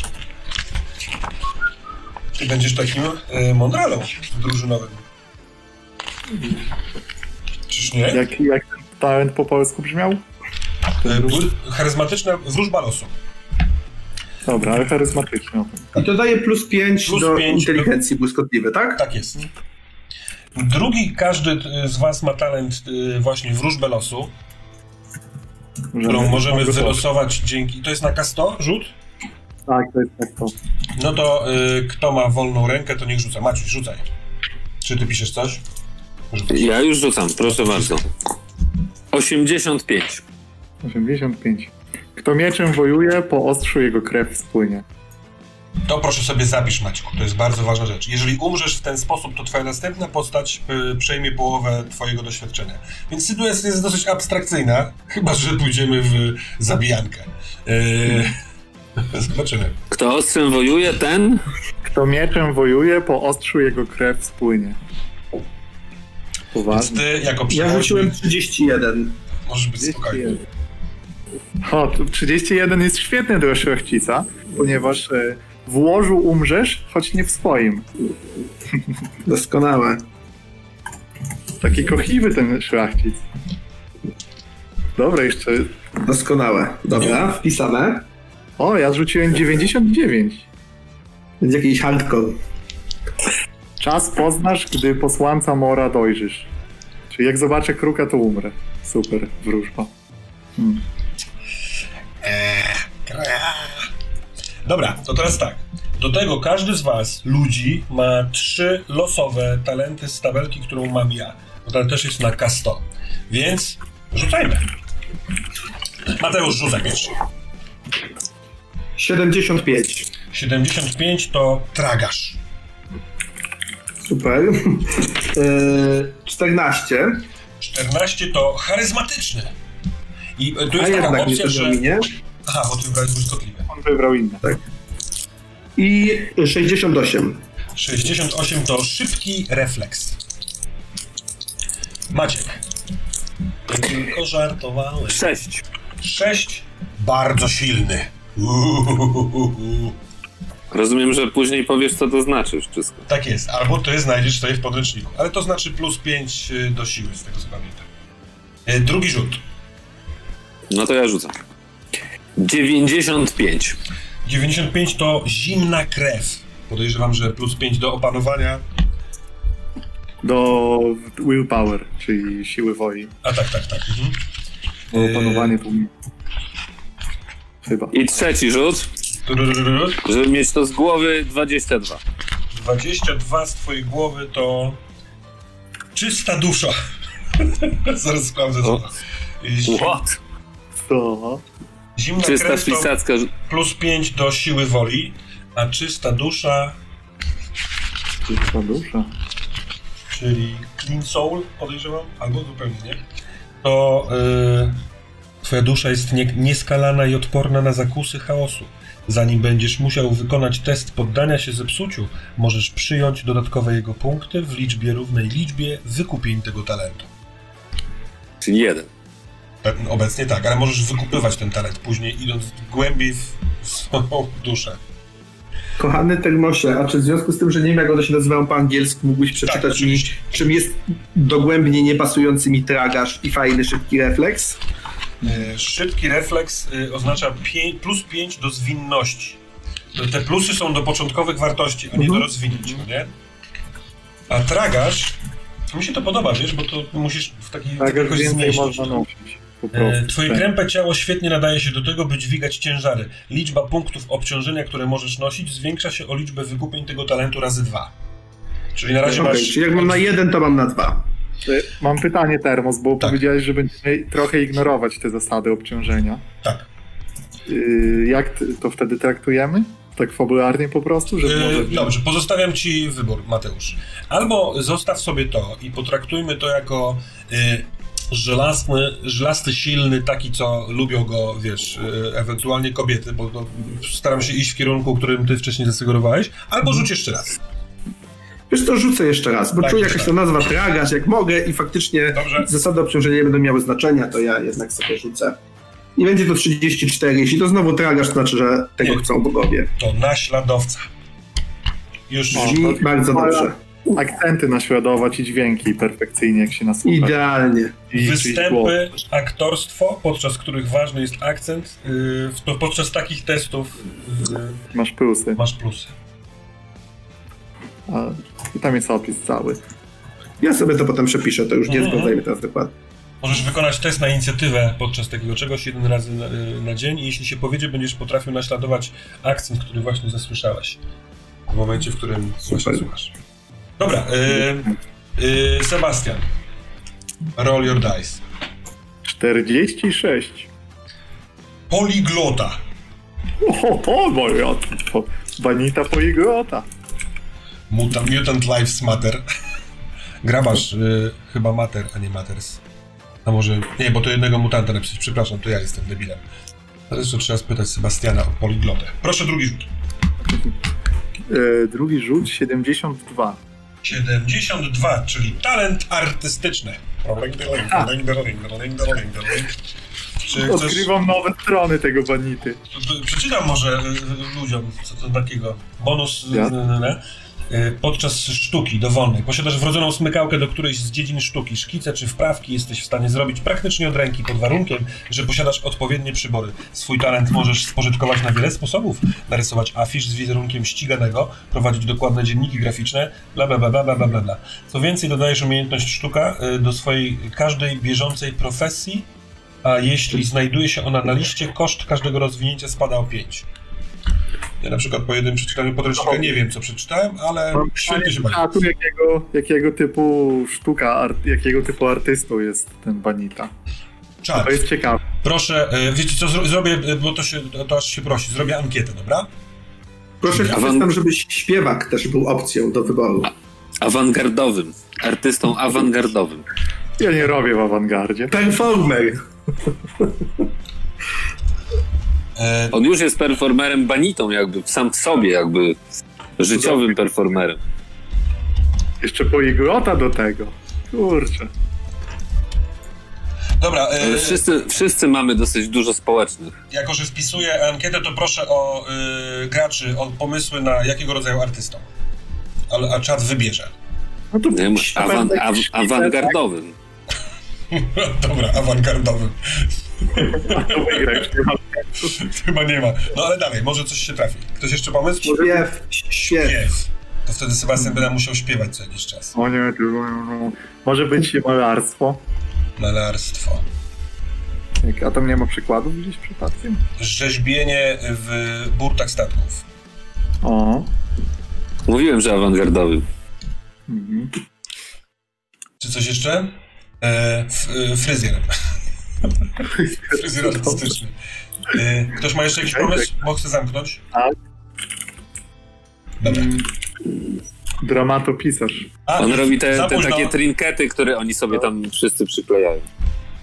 Ty będziesz takim yy, Mondralą drużynowym. Czyż nie? Jak, jak ten talent po polsku brzmiał? E, bły- Charyzmatyczna wróżba losu. Dobra, ale charyzmatyczny. I to daje plus 5 Plus do pięć inteligencji błyskotliwy, tak? Tak jest. Drugi, każdy e, z was ma talent e, właśnie wróżbę losu, którą możemy wylosować dzięki... To jest na K100 rzut? Tak, to jest tak to. No to y, kto ma wolną rękę, to niech rzuca. Maciuś, rzucaj. Czy ty piszesz coś? Rzucasz. Ja już rzucam, proszę bardzo. 85. 85. Kto mieczem wojuje, po ostrzu jego krew spłynie. To proszę sobie zapisz, Maćku. To jest bardzo ważna rzecz. Jeżeli umrzesz w ten sposób, to twoja następna postać y, przejmie połowę twojego doświadczenia. Więc sytuacja jest dosyć abstrakcyjna, chyba że pójdziemy w zabijankę. Y, [LAUGHS] zobaczymy. Kto ostrzem wojuje, ten? Kto mieczem wojuje, po ostrzu jego krew spłynie. Więc Poważnie. ty jako Ja rzuciłem 31. możesz być spokojny. O, tu 31 jest świetny do szlachcica, ponieważ e, w łożu umrzesz, choć nie w swoim. [LAUGHS] Doskonałe. Taki kochliwy ten szlachcic. Dobra, jeszcze... Doskonałe. Dobra, wpisane. O, ja zrzuciłem 99. Będzie jakiś hardcore. Czas poznasz, gdy posłanca mora dojrzysz. Czyli jak zobaczę kruka, to umrę. Super, wróżba. Hmm. Dobra, to teraz tak. Do tego każdy z was, ludzi, ma trzy losowe talenty z tabelki, którą mam ja. Bo to też jest na K100. Więc rzucajmy. Mateusz, rzucaj pierwszy. 75. 75 to tragarz. Super. Yy, 14. 14 to charyzmatyczny. I e, tu A jest taka jednak nie opcja, że... Aha, bo ty wybrałeś błyskotliwe. On wybrał inne. I 68. 68 to szybki refleks. Maciek. Ja tylko żartowałem. 6. 6 bardzo silny. Uhuhuhuhu. Rozumiem, że później powiesz, co to znaczy wszystko. Tak jest, albo ty znajdziesz sobie w podręczniku. Ale to znaczy plus 5 do siły, z tego co pamiętam. E, Drugi rzut. No to ja rzucam. 95. 95 to zimna krew. Podejrzewam, że plus 5 do opanowania. Do willpower, czyli siły woli. A tak, tak, tak. Mhm. Do opanowanie tu. Chyba. I trzeci rzut, żeby mieć to z głowy 22. 22 z twojej głowy to czysta dusza. [LAUGHS] Zaraz sprawdzę co to. What? To. Zimna Czysta krew plus 5 do siły woli, a czysta dusza, Czysta dusza. czyli clean soul podejrzewam, albo zupełnie nie, to yy, twoja dusza jest nie, nieskalana i odporna na zakusy chaosu. Zanim będziesz musiał wykonać test poddania się zepsuciu, możesz przyjąć dodatkowe jego punkty w liczbie równej liczbie wykupień tego talentu. Czyli jeden. E, Obecnie tak, ale możesz wykupywać ten talent później, idąc głębiej w, swoją duszę. Kochany Termosie, a czy w związku z tym, że nie wiem jak one się nazywają po angielsku, mógłbyś Tak, przeczytać mi, oczywiście. czym jest dogłębnie niepasujący mi tragarz i fajny, szybki refleks? E, Szybki refleks y, oznacza pię- plus 5 do zwinności. Te plusy są do początkowych wartości, a nie do Mhm. rozwinięć, no nie? A tragarz, mi się to podoba, wiesz, bo to musisz w taki Tak, jakoś więcej można nosić. Po E, prostu. Twoje Tak. krępe ciało świetnie nadaje się do tego, by dźwigać ciężary. Liczba punktów obciążenia, które możesz nosić, zwiększa się o liczbę wykupień tego talentu razy dwa. Czyli na razie masz... czyli jak mam na jeden, to mam na dwa. E, Mam pytanie, Termos, bo Tak. powiedziałeś, że będziemy trochę ignorować te zasady obciążenia. Tak. Yy, Jak to wtedy traktujemy? Tak fabularnie po prostu? Że Yy, może... Dobrze, pozostawiam ci wybór, Mateusz. Albo zostaw sobie to i potraktujmy to jako żelazny, żelasty, silny, taki, co lubią go, wiesz, yy, ewentualnie kobiety, bo no, staram się iść w kierunku, którym ty wcześniej zasugerowałeś, albo rzuć jeszcze raz. Wiesz co, rzucę jeszcze raz, bo Tak, czuję jakaś tak. to nazwa tragarz, jak mogę i faktycznie Dobrze. zasady obciążenia nie będą miały znaczenia, to ja jednak sobie rzucę. I będzie to 34. Jeśli to znowu tragarz, to znaczy, że tego Nie. chcą bogowie. To naśladowca. Już Brzmi to- bardzo dobrze. Akcenty naśladować i dźwięki perfekcyjnie, jak się nasłucha. Idealnie. I- Występy, aktorstwo, podczas których ważny jest akcent, yy, w- to podczas takich testów yy, Masz plusy. masz plusy. A, I tam jest opis cały. Ja sobie to potem przepiszę, to już nie Mhm. zgadzajmy teraz dokładnie. Możesz wykonać test na inicjatywę podczas takiego czegoś jeden razy na, y, na dzień i jeśli się powiedzie, będziesz potrafił naśladować akcent, który właśnie zasłyszałeś. W momencie, w którym właśnie słuchasz. Dobra, y, y, Sebastian. Roll your dice. 46. Poliglota. O, o moja, to Banita poigrota. Mutant, Mutant Lives Matter. [LAUGHS] Grabasz y, chyba Matter, a nie Matters. A może... Nie, bo to jednego mutanta napisać. Przepraszam, to ja jestem debilem. Teraz jeszcze trzeba spytać Sebastiana o poliglotę. Proszę drugi rzut. E, drugi rzut 72. 72, czyli talent artystyczny. Czy. [LAUGHS] Odkrywam nowe strony tego Banity. Przeczytam może y, ludziom, co to takiego. Bonus y, Ja? Y, podczas sztuki dowolnej. Posiadasz wrodzoną smykałkę do którejś z dziedzin sztuki. Szkice czy wprawki jesteś w stanie zrobić praktycznie od ręki pod warunkiem, że posiadasz odpowiednie przybory. Swój talent możesz spożytkować na wiele sposobów. Narysować afisz z wizerunkiem ściganego, prowadzić dokładne dzienniki graficzne, bla bla bla bla bla bla bla. Co więcej, dodajesz umiejętność sztuka y, do swojej każdej bieżącej profesji, a jeśli znajduje się ona na liście, koszt każdego rozwinięcia spada o 5. Ja na przykład po jednym przeczytaniu podręcznika nie wiem, co przeczytałem, ale Mam świetnie się bawię. A tu jakiego, jakiego typu sztuka, art, jakiego typu artystą jest ten Banita. Czad, To jest ciekawe. proszę, e, wiecie co, zro- zrobię, e, bo to, się, to aż się prosi, zrobię ankietę, dobra? Proszę Awan- tam, żebyś śpiewak też był opcją do wyboru. Awangardowym. Artystą awangardowym. Ja nie robię w awangardzie. Performer. E, On już jest performerem banitą, jakby sam w sobie, jakby życiowym performerem. Jeszcze poigrota do tego. Kurczę. dobra, e, Ale wszyscy, wszyscy mamy dosyć dużo społecznych. jako że wpisuję ankietę, to proszę o e, graczy, o pomysły na jakiego rodzaju artystą. Ale, a czat wybierze. No to Nie awan, aw, awangardowym. [LAUGHS] dobra, awangardowym. tak? [LAUGHS] To wygrać, nie [LAUGHS] Chyba nie ma. No ale dalej, może coś się trafi. Ktoś jeszcze pomysł? Śpiew, śpiew. To wtedy Sebastian będzie musiał śpiewać co jakiś czas. O nie, to, może być malarstwo. Malarstwo. A tam nie ma przykładów gdzieś przypadkiem? Rzeźbienie w burtach statków. O. Mówiłem, że awangardowym. Mhm. Czy coś jeszcze? E, f, e, fryzjer. [LAUGHS] fryzjer artystyczny. E, ktoś ma jeszcze jakiś pomysł? Bo chcę zamknąć. Tak. Dobra. Mm. Dramatopisarz. A, On robi te, te takie trinkety, które oni sobie tam wszyscy przyklejają.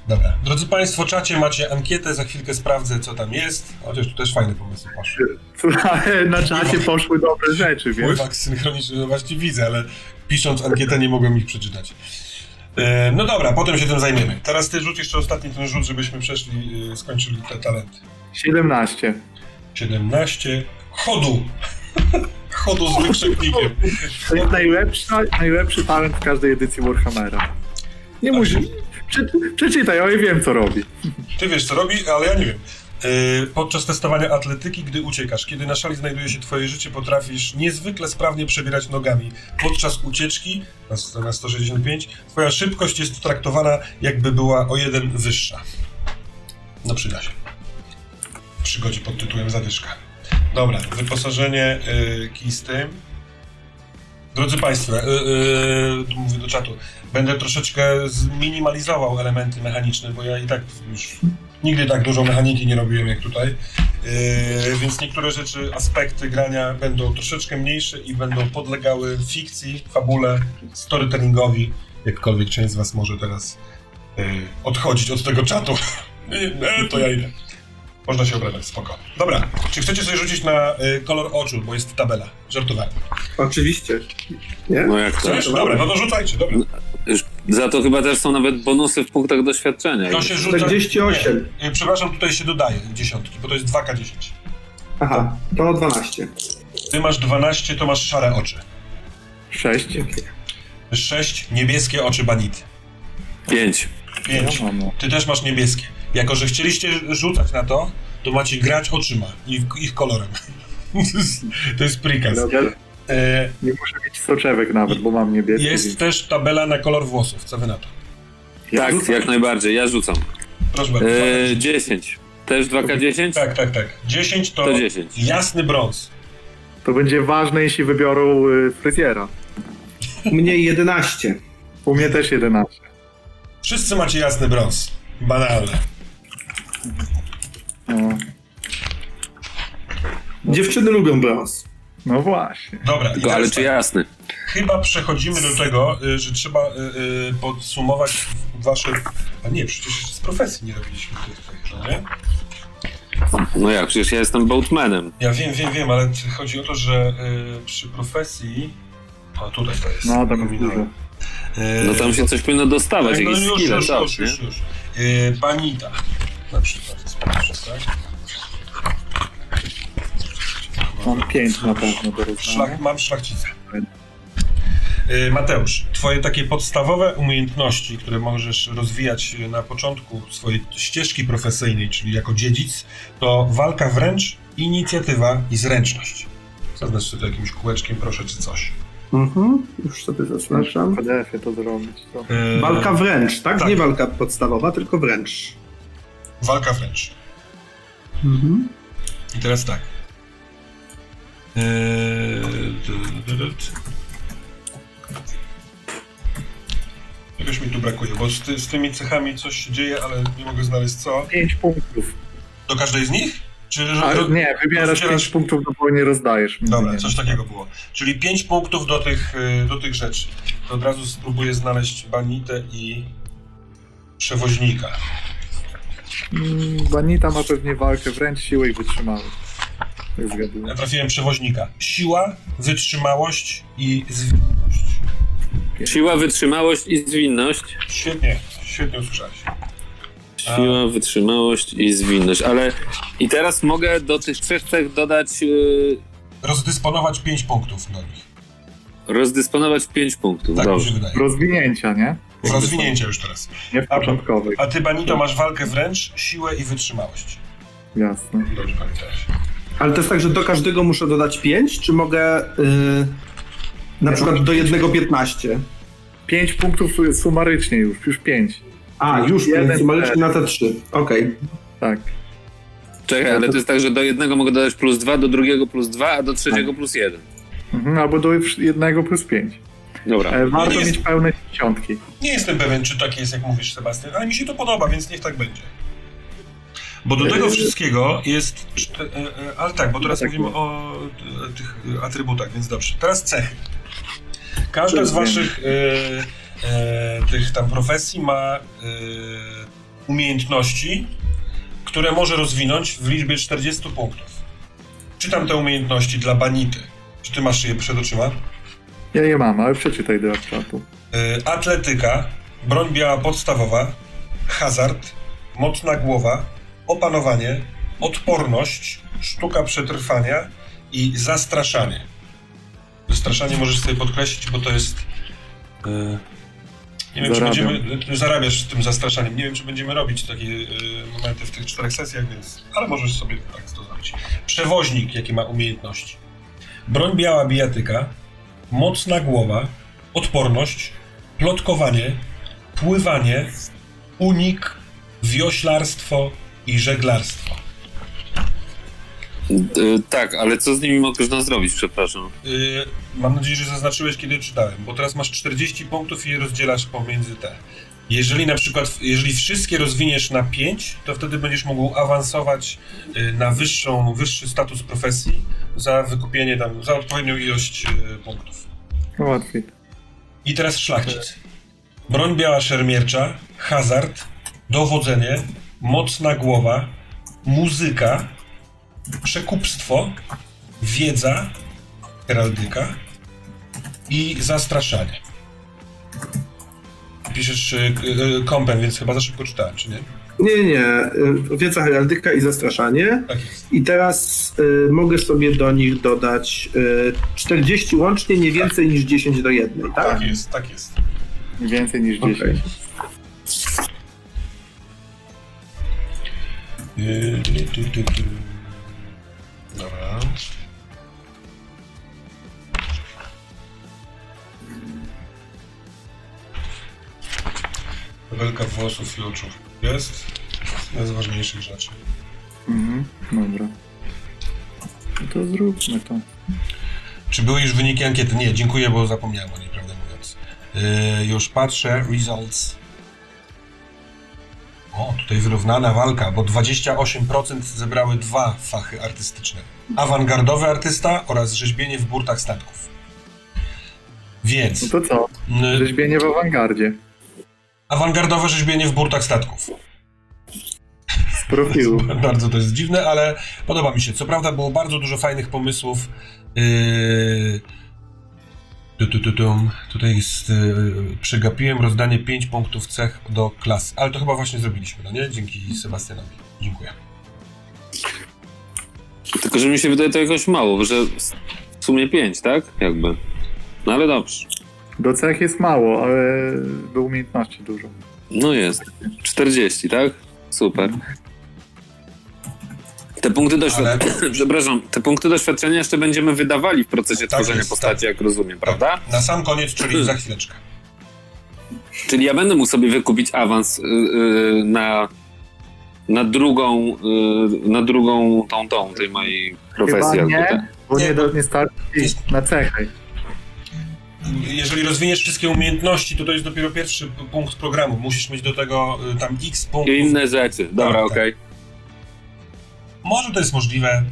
Dobra. Drodzy Państwo, w czacie macie ankietę, za chwilkę sprawdzę, co tam jest. Chociaż tu też fajne pomysły poszły. Ale na czacie poszły dobre rzeczy, wiesz? Pływak synchroniczny, no właśnie widzę, ale pisząc ankietę nie mogłem ich przeczytać. E, no dobra, potem się tym zajmiemy. Teraz ty rzuć jeszcze ostatni ten rzut, żebyśmy przeszli, e, skończyli te talenty. 17. 17. Chodu! [LAUGHS] Chodu z wykrzyknikiem. To jest najlepsza, najlepszy talent w każdej edycji Warhammera. Nie musi. Prze, przeczytaj, ja wiem co robi. Ty wiesz, co robi, ale ja nie wiem. Yy, podczas testowania atletyki, gdy uciekasz, kiedy na szali znajduje się twoje życie, potrafisz niezwykle sprawnie przebierać nogami. Podczas ucieczki, na, na 165, twoja szybkość jest traktowana jakby była o jeden wyższa. No przyda się. W przygodzie pod tytułem Zadyszka. Dobra, wyposażenie yy, tym. Drodzy Państwo, yy, yy, mówię do czatu, będę troszeczkę zminimalizował elementy mechaniczne, bo ja i tak już nigdy tak dużo mechaniki nie robiłem jak tutaj. Yy, więc niektóre rzeczy, aspekty grania będą troszeczkę mniejsze i będą podlegały fikcji, fabule, storytellingowi. Jakkolwiek część z Was może teraz yy, odchodzić od tego czatu. Nie, [LAUGHS] nie, to ja idę. Można się obrażać, spoko. Dobra, czy chcecie sobie rzucić na y, kolor oczu, bo jest tabela? Żartowałem. Oczywiście. Nie? No jak? Chcesz? Dobra, no to rzucajcie, dobra. Za to chyba też są nawet bonusy w punktach doświadczenia. To się rzuca... 48. Nie, y, przepraszam, tutaj się dodaje dziesiątki, bo to jest 2K10. Aha, to 12. Ty masz 12, to masz szare oczy. Sześć. Sześć niebieskie oczy Banity. 5. Pięć. Ja mam, no. Ty też masz niebieskie. Jako, że chcieliście rzucać na to, to macie grać oczyma i ich kolorem. [LAUGHS] to jest, to jest prikaz. E, nie muszę mieć soczewek nawet, bo mam niebieskie. jest też tabela na kolor włosów. Co wy na to? Ja Tak, rzucam. jak najbardziej, ja rzucam. Proszę bardzo. E, 10. Też 2K10? tak, tak, tak. 10 to, To 10. jasny brąz. To będzie ważne, jeśli wybiorą y, fryzjera. U mnie 11. U mnie też 11. Wszyscy macie jasny brąz. Banalne. No, Dziewczyny lubią brąz. No właśnie. Dobra, ale czy tak, jasny? chyba przechodzimy do tego, y, że trzeba y, y, podsumować wasze... A nie, przecież z profesji nie robiliśmy tych, no nie? No jak, przecież ja jestem boatmanem. Ja wiem, wiem, wiem, ale chodzi o to, że y, przy profesji... A tutaj to jest. No, dużo. Y, No tam się coś powinno dostawać, tak, no jakieś już, skille, już, tak, już, nie? już, już. Banita na przykład jest pierwszy, tak? Mam 5 na pewno do. Szlach, mam szlachcicę. Y, Mateusz, twoje takie podstawowe umiejętności, które możesz rozwijać na początku swojej ścieżki profesyjnej, czyli jako dziedzic, to walka wręcz, inicjatywa i zręczność. Zaznacz sobie to jakimś kółeczkiem, proszę, czy coś. Mhm. Już sobie zaznaczam. W PDF-ie to zrobić. To. Y, Walka wręcz, tak? tak. Nie walka podstawowa, tylko wręcz. Walka wręcz. Mhm. I teraz tak. Eee, Czegoś mi tu brakuje, bo z, ty, z tymi cechami coś się dzieje, ale nie mogę znaleźć co. 5 punktów. Do każdej z nich? Czy, A, do, nie, wybierasz rozdzielasz- 5 punktów, no bo nie rozdajesz. Dobra, coś takiego było. Czyli 5 punktów do tych, y, do tych rzeczy. To od razu spróbuję znaleźć banitę i przewoźnika. Mm, Banita ma pewnie walkę wręcz, siłę i wytrzymałość. Ja trafiłem przewoźnika. Siła, wytrzymałość i zwinność. Siła, wytrzymałość i zwinność. Świetnie, świetnie usłyszałeś. Siła, wytrzymałość i zwinność. Ale i teraz mogę do tych trzech cech dodać, yy, rozdysponować 5 punktów do nich. rozdysponować 5 punktów. Tak mi się Dobrze. wydaje. Rozwinięcia, nie? Rozwinięcia już teraz. Nie w początkowej. A ty, Banito, masz walkę wręcz, siłę i wytrzymałość. Jasne. Dobrze pamiętałeś. Ale to jest tak, że do każdego muszę dodać 5, czy mogę y, na przykład do jednego 15? 5 punktów sumarycznie już, już 5. A, już Jeden 5, sumarycznie na te 3. Okej. Tak. Czekaj, ale to jest tak, że do jednego mogę dodać plus 2, do drugiego plus 2, a do trzeciego plus 1. Mhm, albo do jednego plus 5. Dobra. E, warto jest- mieć pełne dziesiątki. Nie jestem pewien, czy tak jest, jak mówisz, Sebastian, ale mi się to podoba, więc niech tak będzie. Bo do tego wszystkiego jest. e, e, Ale tak, bo teraz tak mówimy o e, tych e, atrybutach, więc dobrze. Teraz cechy. Każda z waszych e, e, tych tam profesji ma e, umiejętności, które może rozwinąć w liczbie 40 punktów. Czytam te umiejętności dla Banity. Czy ty masz je przed oczyma? Ja je mam, ale przeczytaj do czatu. Y, atletyka, broń biała podstawowa, hazard, mocna głowa, opanowanie, odporność, sztuka przetrwania i zastraszanie. Zastraszanie możesz sobie podkreślić, bo to jest. y, nie wiem, czy Zarabiam. będziemy. Ty zarabiasz tym zastraszaniem. Nie wiem, czy będziemy robić takie y, momenty w tych czterech sesjach, więc. Ale możesz sobie tak to zrobić. Przewoźnik, jakie ma umiejętności. Broń biała bijatyka, mocna głowa, odporność, plotkowanie, pływanie, unik, wioślarstwo i żeglarstwo. Y, tak, ale co z nimi można zrobić, przepraszam? Yy, mam nadzieję, że zaznaczyłeś, kiedy czytałem, bo teraz masz 40 punktów i je rozdzielasz pomiędzy te. Jeżeli na przykład, jeżeli wszystkie rozwiniesz na 5, to wtedy będziesz mógł awansować yy, na wyższą, wyższy status profesji za wykupienie tam, za odpowiednią ilość yy, punktów. Łatwiej. I teraz szlachcic. Broń biała szermiercza, hazard, dowodzenie, mocna głowa, muzyka, przekupstwo, wiedza, heraldyka i zastraszanie. Piszesz y, y, kąpem, więc chyba za szybko czytałem, czy nie? Nie, nie, nie. y, Wiedza heraldyka i zastraszanie. Tak jest. I teraz y, mogę sobie do nich dodać y, 40 łącznie, nie więcej niż 10 do jednej, tak? Tak jest, tak jest. Więcej niż 10. Okej. Dobra. Welka włosów i oczu jest. Z ważniejszych rzeczy. Mhm. Dobra. No to zróbmy to. Czy były już wyniki ankiety? Nie, dziękuję, bo zapomniałem o niej, prawdę mówiąc. Yy, już patrzę, results. O, tutaj wyrównana walka, bo 28% zebrały dwa fachy artystyczne. Awangardowy artysta oraz rzeźbienie w burtach statków. Więc No to co? Rzeźbienie w awangardzie. awangardowe rzeźbienie w burtach statków. Z profilu. [LAUGHS] Bardzo to jest dziwne, ale podoba mi się. Co prawda było bardzo dużo fajnych pomysłów. Yy... Tu, tu, tu, tum. Tutaj jest, yy, przegapiłem rozdanie 5 punktów cech do klas. Ale to chyba właśnie zrobiliśmy, no nie? Dzięki Sebastianowi. Dziękuję. Tylko, że mi się wydaje to jakoś mało, że w sumie 5, tak? Jakby. No ale dobrze. Do cech jest mało, ale do umiejętności dużo. No jest. 40, tak? Super. Te punkty doświadczenia, [CLEARS THROAT] przepraszam, te punkty doświadczenia jeszcze będziemy wydawali w procesie Tak tworzenia jest, postaci, tak. jak rozumiem, prawda? Na sam koniec, czyli [CLEARS THROAT] za chwileczkę. Czyli ja będę mógł sobie wykupić awans y, y, na, na drugą, y, na drugą tą, tą tej mojej profesji. Chyba nie, te- bo Nie, nie, bo- do, nie starczy na cechy. Jeżeli rozwiniesz wszystkie umiejętności, to to jest dopiero pierwszy punkt programu. Musisz mieć do tego y, tam x punktów. I inne rzeczy. Dobra, Tak, okej. Może to jest możliwe,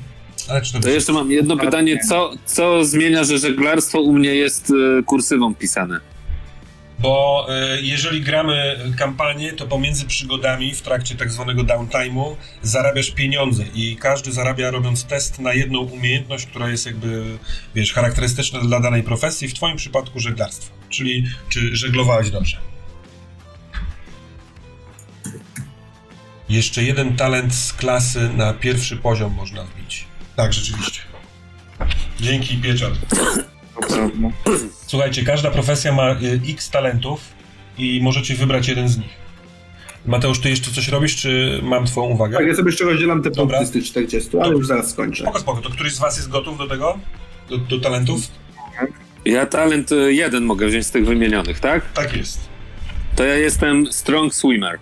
ale czy to, To jeszcze mam jedno pytanie. Co, co zmienia, że żeglarstwo u mnie jest y, kursywą pisane? Bo y, jeżeli gramy kampanię, to pomiędzy przygodami w trakcie tak zwanego downtime'u zarabiasz pieniądze i każdy zarabia robiąc test na jedną umiejętność, która jest jakby, wiesz, charakterystyczna dla danej profesji, w twoim przypadku żeglarstwo. Czyli czy żeglowałeś dobrze. Jeszcze jeden talent z klasy na pierwszy poziom można wbić. Tak, rzeczywiście. Dzięki, prawda. Słuchajcie, każda profesja ma y, x talentów i możecie wybrać jeden z nich. Mateusz, ty jeszcze coś robisz, czy mam twoją uwagę? Tak, ja sobie jeszcze rozdzielam te Dobra. punkty z tych 40, ale już zaraz skończę. Spoko, spoko. To któryś z was jest gotów do tego? Do, do talentów? Ja talent y, jeden mogę wziąć z tych wymienionych, tak? Tak jest. To ja jestem strong swimmer,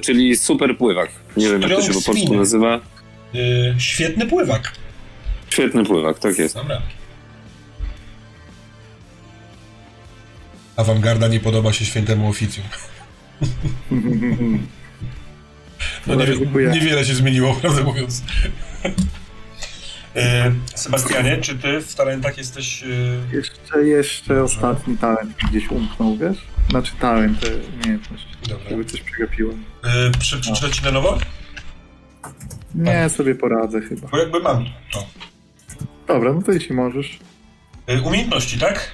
czyli super pływak. Nie wiem, jak to się po polsku nazywa. Y, świetny pływak. Świetny pływak, tak jest. Dobra. Awangarda nie podoba się świętemu oficjum. [LAUGHS] No nie, niewiele się zmieniło, [LAUGHS] prawdę mówiąc. E, Sebastianie, czy ty w talentach jesteś... e, Jeszcze, jeszcze ostatni talent gdzieś umknął, wiesz? Znaczy talent, e, umiejętność. Dobra. Żeby coś przegapiłem. e, Przeczytać ci na nowo? Nie, sobie poradzę chyba. Bo jakby mam to. Dobra, no to jeśli możesz. E, Umiejętności, tak?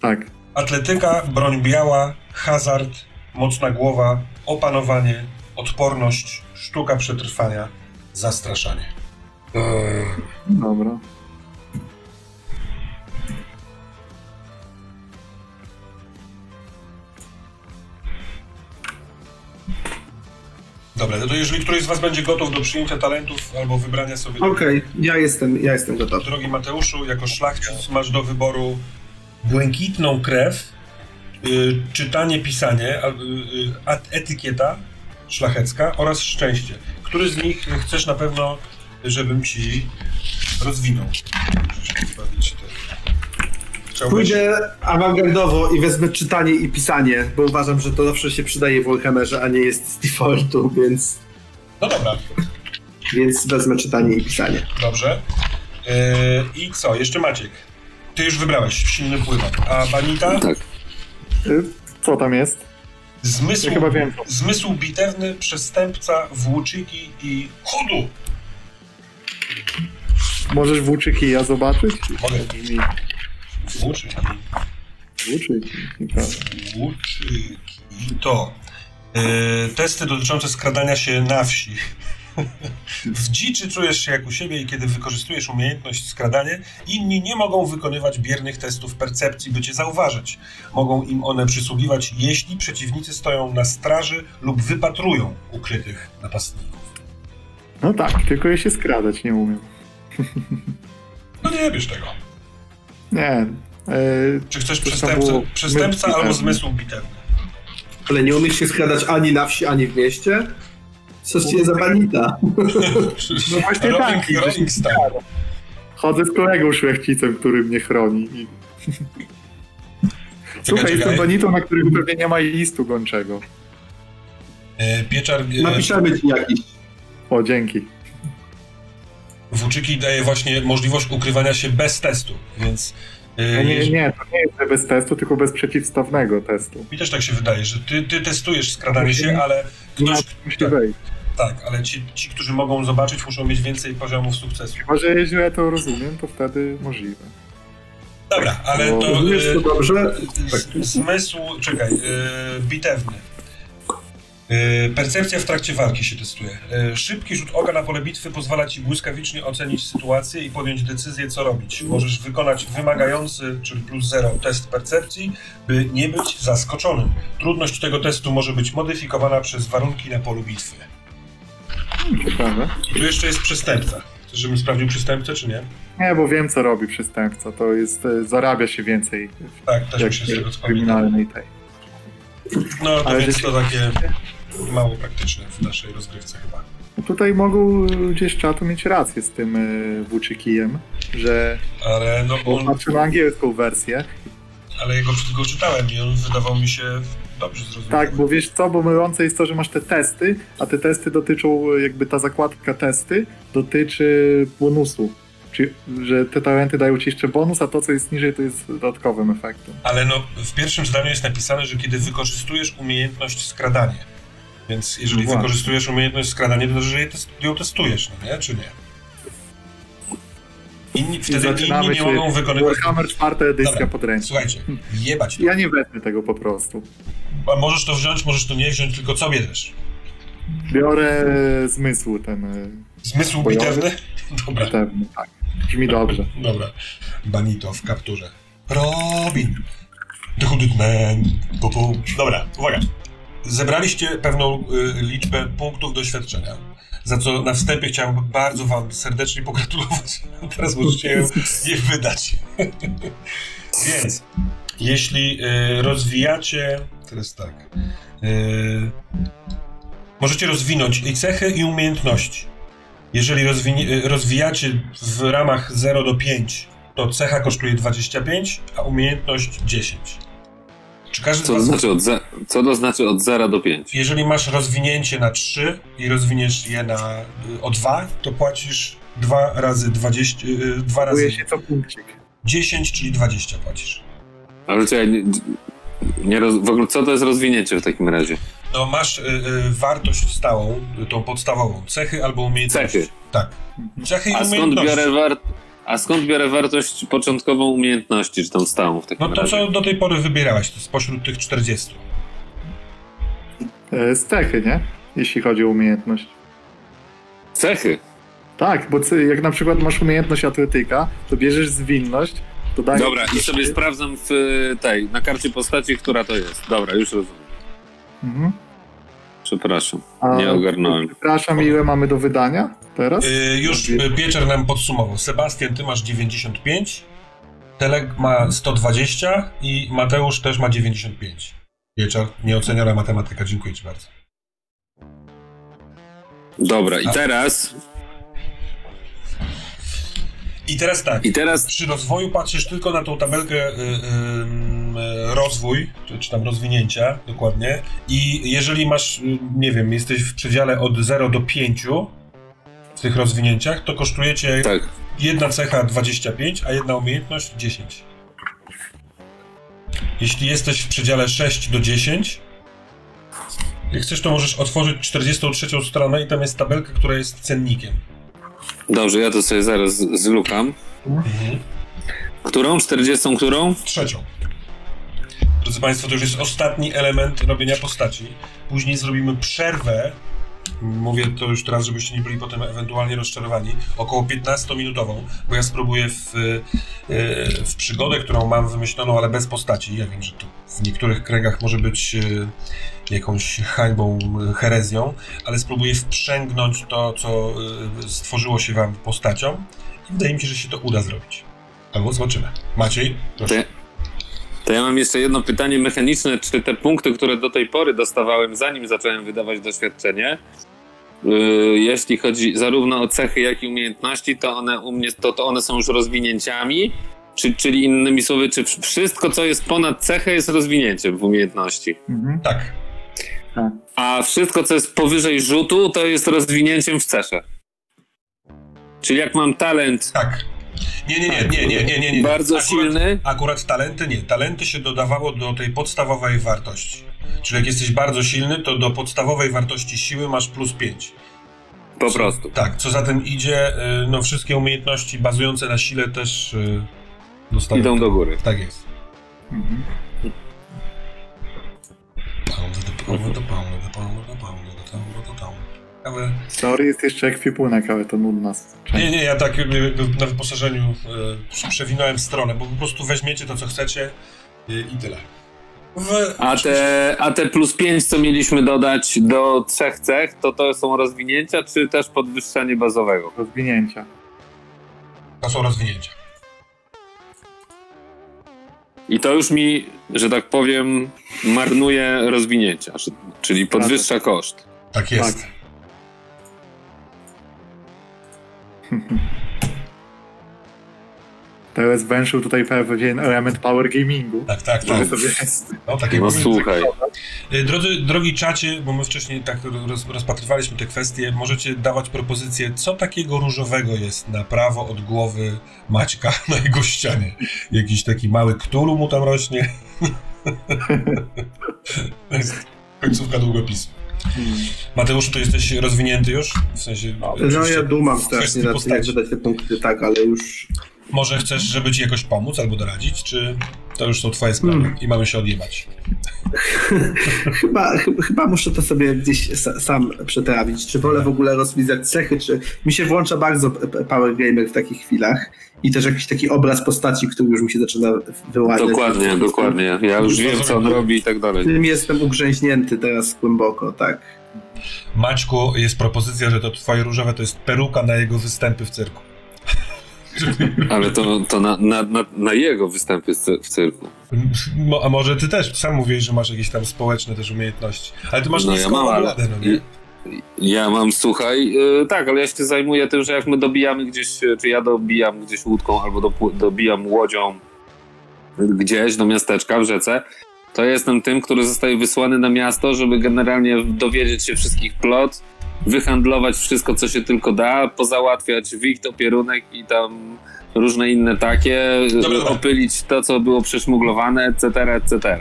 Tak. Atletyka, broń biała, hazard, mocna głowa, opanowanie, odporność, sztuka przetrwania, zastraszanie. Dobra. Dobra, no to jeżeli któryś z was będzie gotów do przyjęcia talentów albo wybrania sobie... Okej, ja jestem, ja jestem gotowy. Drogi Mateuszu, jako szlachcic masz do wyboru błękitną krew, y, czytanie, pisanie, y, y, etykieta szlachecka oraz szczęście. Który z nich chcesz na pewno, żebym ci rozwinął? Muszę się zbawić te- Chciałbyś? Pójdę awangardowo i wezmę czytanie i pisanie, bo uważam, że to zawsze się przydaje w Warhammerze, a nie jest z defaultu, więc, No dobra, więc wezmę czytanie i pisanie. dobrze. Y, I co? Jeszcze Maciek. Ty już wybrałeś silny pływak. A Banita? Tak. Y, Co tam jest? Zmysł, Ja chyba wiem. zmysł bitewny, przestępca, włóczyki i chudu. Możesz włóczyki ja zobaczyć? Mogę. Włóczyki. Włóczyki. Włóczyki. To. Yy, testy dotyczące skradania się na wsi. [LAUGHS] W dziczy czujesz się jak u siebie i kiedy wykorzystujesz umiejętność skradanie, inni nie mogą wykonywać biernych testów percepcji, by cię zauważyć. Mogą im one przysługiwać, jeśli przeciwnicy stoją na straży lub wypatrują ukrytych napastników. No tak, tylko ja się skradać nie umiem. [LAUGHS] No nie wiesz tego. Nie. E, Czy to przestępcę, było przestępca albo bitewny. zmysł bitewny? Ale nie umiesz się skradać ani na wsi, ani w mieście? Coś cię za banita. [LAUGHS] No właśnie tak, rolling Stone. chodzę z kolegą szlachcicem, który mnie chroni. [LAUGHS] Słuchaj, czekaj. jestem banitą, na którym pewnie nie ma listu gończego. E, Pieczar Napiszemy ci jakiś. O, dzięki. Włóczyki daje właśnie możliwość ukrywania się bez testu, więc e, Nie, nie, nie, to nie jest bez testu, tylko bez przeciwstawnego testu. mi też tak się wydaje, że ty, ty testujesz skradanie się, ale ktoś, tak, tak, ale ci, ci, którzy mogą zobaczyć, muszą mieć więcej poziomów sukcesu. Chyba, że źle to rozumiem, to wtedy możliwe. Dobra, ale No, to Rozumiesz to e, dobrze? zmysł, czekaj, e, bitewny. E, Percepcja w trakcie walki się testuje. E, Szybki rzut oka na pole bitwy pozwala ci błyskawicznie ocenić sytuację i podjąć decyzję, co robić. Możesz wykonać wymagający, czyli plus zero, test percepcji, by nie być zaskoczonym. Trudność tego testu może być modyfikowana przez warunki na polu bitwy. Ciekawe. I tu jeszcze jest przestępca. Chcesz, żebym sprawdził przestępcę, czy nie? Nie, bo wiem, co robi przestępca. To jest, e, zarabia się więcej Tak, też mi się z tego wspomina. kryminalnej tej. No, to Ale więc to takie mało praktyczne w naszej rozgrywce chyba. Tutaj mogą ludzie z czatu mieć rację z tym e, włóczykijem, że Ale no, bo on, patrzę na angielską wersję. ale jego go czytałem i on wydawał mi się dobrze zrozumiały. Tak, bo wiesz co, bo mylące jest to, że masz te testy, a te testy dotyczą, e, jakby ta zakładka testy dotyczy bonusu. Czyli, że te talenty dają ci jeszcze bonus, a to, co jest niżej, to jest dodatkowym efektem. Ale no, w pierwszym zdaniu jest napisane, że kiedy wykorzystujesz umiejętność skradanie. Więc jeżeli No wykorzystujesz umiejętność skradanie, to znaczy, że ją testujesz, no nie? Czy nie? Inni, wtedy inni nie mogą wykonywać... Warhammer 4 edycja Dobra, podręczna. Słuchajcie, jebać to. Ja nie wezmę tego po prostu. A Możesz to wziąć, możesz to nie wziąć, tylko co bierzesz? Biorę zmysł ten e, Zmysł Bojowy? bitewny? [LAUGHS] Dobra. bitewny, tak. Brzmi dobrze. Dobra. Banito w kapturze. Robin. The Hooded Man. Pu, pu. Dobra, uwaga. Zebraliście pewną y, liczbę punktów doświadczenia, za co na wstępie chciałem bardzo wam serdecznie pogratulować. [LAUGHS] Teraz możecie je, [LAUGHS] je wydać. [LAUGHS] Więc, jeśli y, rozwijacie... Teraz tak. Y, możecie rozwinąć i cechy, i umiejętności. Jeżeli rozwinie, y, rozwijacie w ramach 0 do 5, to cecha kosztuje 25, a umiejętność 10. Czy każdy Co to znaczy od, ze, co to znaczy od 0 do 5? jeżeli masz rozwinięcie na 3 i rozwiniesz je na y, o 2, to płacisz 2 razy 20, y, 2 razy Czuję się co punkcik. 10, czyli 20 płacisz. Ale czekaj, nie, nie roz, w ogóle co to jest rozwinięcie w takim razie? No masz y, y, wartość stałą, y, tą podstawową, cechy albo umiejętności. Cechy. Tak. Cechy i A skąd umiejętności. biorę, war, a skąd biorę wartość początkową umiejętności, czy tą stałą w takim No to razie? co do tej pory wybierałeś, to spośród tych 40. E, Z cechy, nie? Jeśli chodzi o umiejętność. Cechy. Tak, bo ty, jak na przykład masz umiejętność atletyka, to bierzesz zwinność, dodajesz... Dobra, i sobie sprawdzam w tej, na karcie postaci, która to jest. Dobra, już rozumiem. Mhm. Przepraszam, A- nie ogarnąłem. Przepraszam, ile mamy do wydania teraz? Y, już y, Pieczer nam podsumował. Sebastian, ty masz 95, Telek ma 120 i Mateusz też ma 95. Pieczer, nieoceniona matematyka, dziękuję ci bardzo. Dobra, i teraz, I teraz tak, i teraz, przy rozwoju patrzysz tylko na tą tabelkę y, y, y, rozwój, czy, czy tam rozwinięcia dokładnie i jeżeli masz, y, nie wiem, jesteś w przedziale od 0 do 5 w tych rozwinięciach, to kosztuje cię tak, Jedna cecha 25, a jedna umiejętność 10. Jeśli jesteś w przedziale 6 do 10, jak chcesz, to możesz otworzyć 43 stronę i tam jest tabelka, która jest cennikiem. Dobrze, ja to sobie zaraz zlukam. Którą? 40 którą? Trzecią. Drodzy Państwo, to już jest ostatni element robienia postaci. Później zrobimy przerwę. Mówię to już teraz, żebyście nie byli potem ewentualnie rozczarowani. Około 15-minutową, bo ja spróbuję w, e, w przygodę, którą mam wymyśloną, ale bez postaci. Ja wiem, że to w niektórych kręgach może być e, jakąś hańbą, e, herezją, ale spróbuję wprzęgnąć to, co stworzyło się Wam postacią i wydaje mi się, że się to uda zrobić. Albo zobaczymy. Maciej, proszę. to ja mam jeszcze jedno pytanie mechaniczne. Czy te punkty, które do tej pory dostawałem, zanim zacząłem wydawać doświadczenie, jeśli chodzi zarówno o cechy, jak i umiejętności, to one u mnie to, to one są już rozwinięciami? Czy, czyli innymi słowy, czy wsz- wszystko, co jest ponad cechę, jest rozwinięciem w umiejętności? Mhm. Tak. A wszystko, co jest powyżej rzutu, to jest rozwinięciem w cesze. Czyli jak mam talent Tak. Nie, nie, nie, nie, nie, nie, nie, nie. bardzo Akurat- silny, Akurat talenty nie. Talenty się dodawało do tej podstawowej wartości. Czyli jak jesteś bardzo silny, to do podstawowej wartości siły masz plus 5. po prostu. Tak, co za tym idzie, y, no wszystkie umiejętności bazujące na sile też y, dostają. Idą do góry. Tak jest. Mhm. Teorii jest jeszcze ekwipunek, ale to nudna część. Nie, nie, ja tak y, na wyposażeniu przewinąłem stronę, bo po prostu weźmiecie to, co chcecie i tyle. W... A te, a te plus 5, co mieliśmy dodać do trzech cech, to to są rozwinięcia, czy też podwyższenie bazowego? Rozwinięcia. To są rozwinięcia. I to już mi, że tak powiem, marnuje rozwinięcia, czyli podwyższa koszt. Tak jest. Tak. [LAUGHS] Teraz węszył tutaj pewien element power gamingu. Tak, tak, który tak. sobie jest. No, takie No słuchaj, Drodzy, drogi czacie, bo my wcześniej tak roz, rozpatrywaliśmy te kwestie, możecie dawać propozycje, co takiego różowego jest na prawo od głowy Maćka [LAUGHS] na jego ścianie. Jakiś taki mały ktulu mu tam rośnie. to [LAUGHS] jest końcówka długopisu. Mateuszu, to jesteś rozwinięty już? W sensie... No ja dumam strasznie nad tym, jak wydać te punkty, tak, ale już... Może chcesz, żeby ci jakoś pomóc albo doradzić, czy to już są twoje sprawy Hmm. i mamy się odjebać? [LAUGHS] Chyba, chyba, chyba muszę to sobie gdzieś sa, sam przetrawić. Czy wolę w ogóle rozwizać cechy, czy... Mi się włącza bardzo Power Gamer w takich chwilach i też jakiś taki obraz postaci, który już mi się zaczyna wyłaniać. dokładnie, dokładnie. Ja już wiem, co on robi i tak dalej. Tym jestem ugrzęźnięty teraz głęboko, tak. Maćku, jest propozycja, że to twoje różowe to jest peruka na jego występy w cyrku. [LAUGHS] Ale to, to na, na, na, na jego występy w cy- w cyrku. Mo- A może ty też sam mówiłeś, że masz jakieś tam społeczne też umiejętności. Ale ty masz No ja mam, ale- obladę, no nie? Ja mam, słuchaj, yy, tak, ale ja się zajmuję tym, że jak my dobijamy gdzieś, yy, czy ja dobijam gdzieś łódką albo dopł- dobijam łodzią gdzieś do miasteczka w rzece, to jestem tym, który zostaje wysłany na miasto, żeby generalnie dowiedzieć się wszystkich plot, wyhandlować wszystko, co się tylko da, pozałatwiać wicht, opierunek i tam różne inne takie, Dobra, dobra. opylić to, co było przeszmuglowane, etc., etc.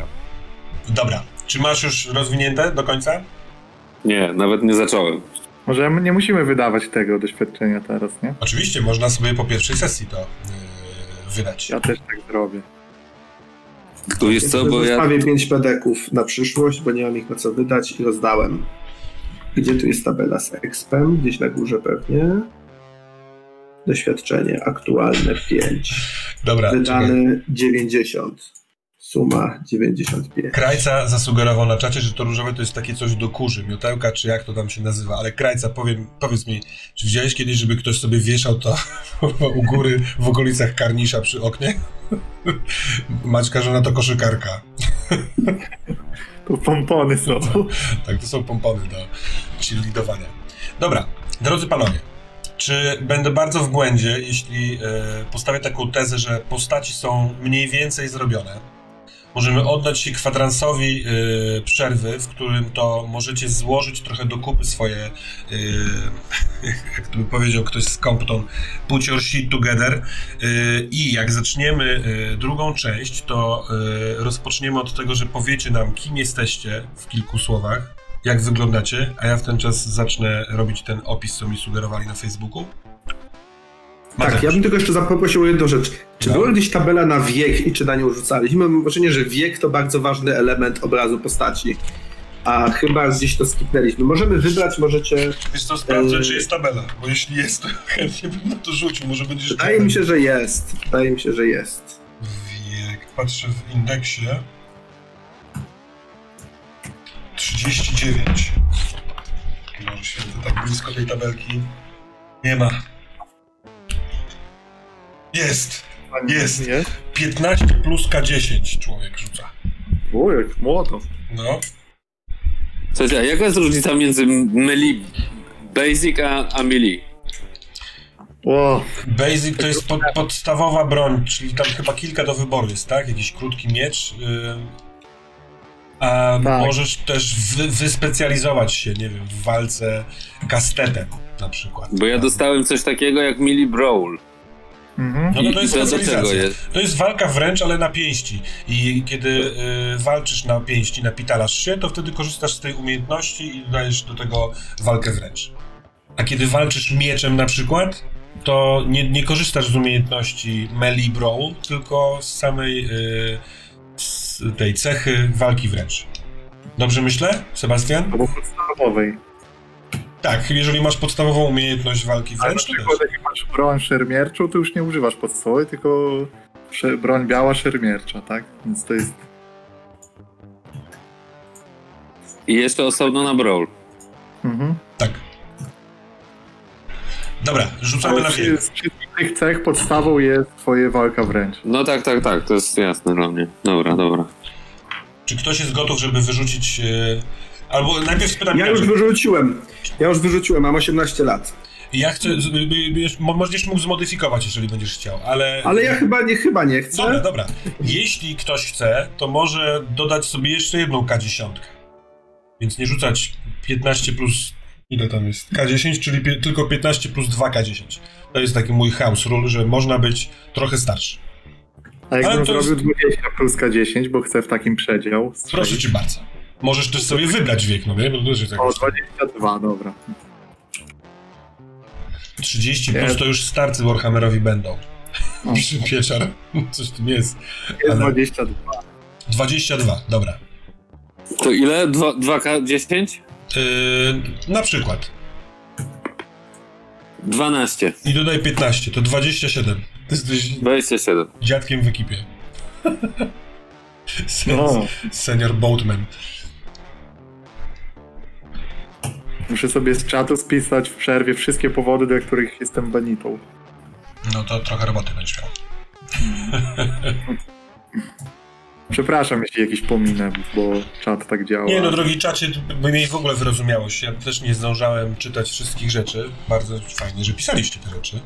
Dobra. Czy masz już rozwinięte do końca? Nie, nawet nie zacząłem. Może nie musimy wydawać tego doświadczenia teraz, nie? Oczywiście, można sobie po pierwszej sesji to yy, wydać. Ja też tak zrobię. Tu jest co, bo ja Zostawię pięć pedeków na przyszłość, bo nie mam ich na co wydać i rozdałem. Gdzie tu jest tabela z expem? Gdzieś na górze pewnie. Doświadczenie aktualne 5. Dobra. Wydany 90. Suma 95. Krajca zasugerował na czacie, że to różowe to jest takie coś do kurzy, miotełka, czy jak to tam się nazywa. Ale Krajca, powiem, powiedz mi, czy widziałeś kiedyś, żeby ktoś sobie wieszał to [LAUGHS] u góry w okolicach karnisza przy oknie? [LAUGHS] Maćka żona to koszykarka. [LAUGHS] To pompony są. [LAUGHS] Tak, to są pompony do cheerleadowania. Dobra, drodzy panowie, czy będę bardzo w błędzie, jeśli e, postawię taką tezę, że postaci są mniej więcej zrobione? Możemy oddać się kwadransowi e, przerwy, w którym to możecie złożyć trochę do kupy swoje, e, [LAUGHS] jak to by powiedział ktoś z Compton, put your shit together. E, I jak zaczniemy e, drugą część, to e, rozpoczniemy od tego, że powiecie nam, kim jesteście w kilku słowach, jak wyglądacie, a ja w ten czas zacznę robić ten opis, co mi sugerowali na Facebooku. Tak, ja bym tylko jeszcze poprosił o jedną rzecz. Czy No. była gdzieś tabela na wiek i czy na nią rzucaliśmy? Mam wrażenie, że wiek to bardzo ważny element obrazu postaci. A chyba gdzieś to skipnęliśmy. Możemy wybrać, możecie... Wiesz co, sprawdzę, Yy. czy jest tabela, bo jeśli jest, to [LAUGHS] chętnie bym na to rzucił, może będziesz... Wydaje mi się, że jest. Wydaje mi się, że jest. Wiek, patrzę w indeksie. 39. Może święty, tak blisko tej tabelki. Nie ma. Jest! Jest. Jest? 15 plus K10 człowiek rzuca. O, jak młodo. No. Słuchajcie, a jaka jest różnica między melee basic a, a melee? O, Basic to jest pod, podstawowa broń, czyli tam chyba kilka do wyboru jest, tak? Jakiś krótki miecz. ym, a Tak. możesz też wy, wyspecjalizować się, nie wiem, w walce kastetem na przykład. Bo ja dostałem coś takiego jak melee brawl. Mhm. No to, to jest to jest? To jest walka wręcz, ale na pięści. I kiedy y, walczysz na pięści, napitalasz się, to wtedy korzystasz z tej umiejętności i dodajesz do tego walkę wręcz. A kiedy walczysz mieczem na przykład, to nie, nie korzystasz z umiejętności melee brawl, tylko z samej y, z tej cechy walki wręcz. Dobrze myślę, Sebastian? Albo podstawowej. Tak, jeżeli masz podstawową umiejętność walki wręcz, to też. jak masz broń szermierczą, to już nie używasz podstawowej, tylko broń biała szermiercza, tak? Więc to jest... I jeszcze osobno na brawl. Mhm. Tak. Dobra, rzucamy na z wszystkich tych cech podstawą jest twoje walka wręcz. No tak, tak, tak, to jest jasne dla mnie. Dobra, dobra. Czy ktoś jest gotów, żeby wyrzucić. e, Albo najpierw spytam Ja już wyrzuciłem. Ja już wyrzuciłem, mam 18 lat. Ja chcę. Możesz mógł zmodyfikować, jeżeli będziesz chciał, ale. Ale ja chyba nie, chyba nie chcę. Dobra, dobra. Jeśli ktoś chce, to może dodać sobie jeszcze jedną K10. Więc nie rzucać 15 plus. Ile tam jest? K10, czyli pie, tylko 15 plus 2K10. To jest taki mój house rule, że można być trochę starszy. A jakbym to jest- zrobił 20 plus K10, bo chcę w takim przedział Proszę strzelić. cię bardzo. Możesz też sobie wybrać wiek, no nie? Bo to też jest O, jakoś... 22, dobra. 30 plus to już starcy Warhammerowi będą. O. Niczym pieczar. Coś tu jest. Jest Ale- 22. 22, dobra. To ile? Dwa- 2K10? Yy, na przykład. 12. I dodaj 15, to 27. Ty jesteś 27. dziadkiem w ekipie. [LAUGHS] Sen, No, Senior Boatman. Muszę sobie z czatu spisać w przerwie wszystkie powody, dla których jestem banitą. No to trochę roboty będziesz miał. Przepraszam, jeśli jakiś pominę, bo czat tak działa. Nie no, drogi czacie, by mieli w ogóle wyrozumiałość. Ja też nie zdążałem czytać wszystkich rzeczy. Bardzo fajnie, że pisaliście te rzeczy.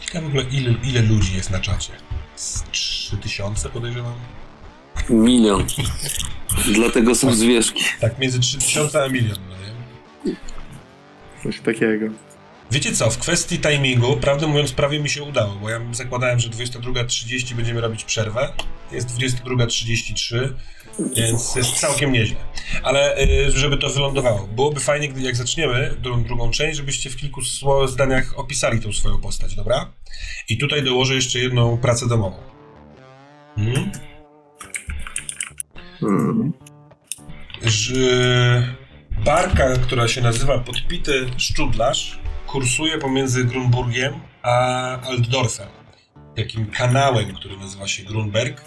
Ciekawe w ogóle, ile, ile ludzi jest na czacie? Z 3000 podejrzewam? Milion. Dlatego są zwierzki. Tak, między 3000 a milion, no? Coś takiego. Wiecie co, w kwestii timingu, prawdę mówiąc, prawie mi się udało, bo ja zakładałem, że 22.30 będziemy robić przerwę. Jest 22.33, więc jest całkiem nieźle. Ale y, żeby to wylądowało, byłoby fajnie, gdy jak zaczniemy drugą, drugą część, żebyście w kilku zdaniach opisali tą swoją postać, dobra? I tutaj dołożę jeszcze jedną pracę domową. Hmm? Hmm. że barka, która się nazywa Podpity Szczudlarz, kursuje pomiędzy Grunburgiem a Altdorfem. Takim kanałem, który nazywa się Grunberg,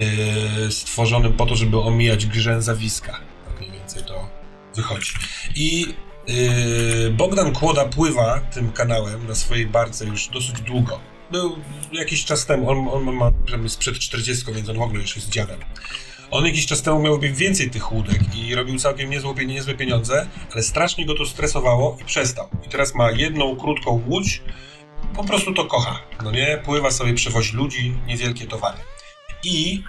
yy, stworzonym po to, żeby omijać grzęzawiska. Tak mniej więcej to wychodzi. I yy, Bogdan Kłoda pływa tym kanałem na swojej barce już dosyć długo. Był jakiś czas temu, on, on ma tam sprzed 40, więc on w ogóle już jest dziadem. On jakiś czas temu miał więcej tych łódek i robił całkiem niezłe, niezłe pieniądze, ale strasznie go to stresowało i przestał. I teraz ma jedną krótką łódź, po prostu to kocha. No nie, pływa sobie, przewozi ludzi, niewielkie towary. I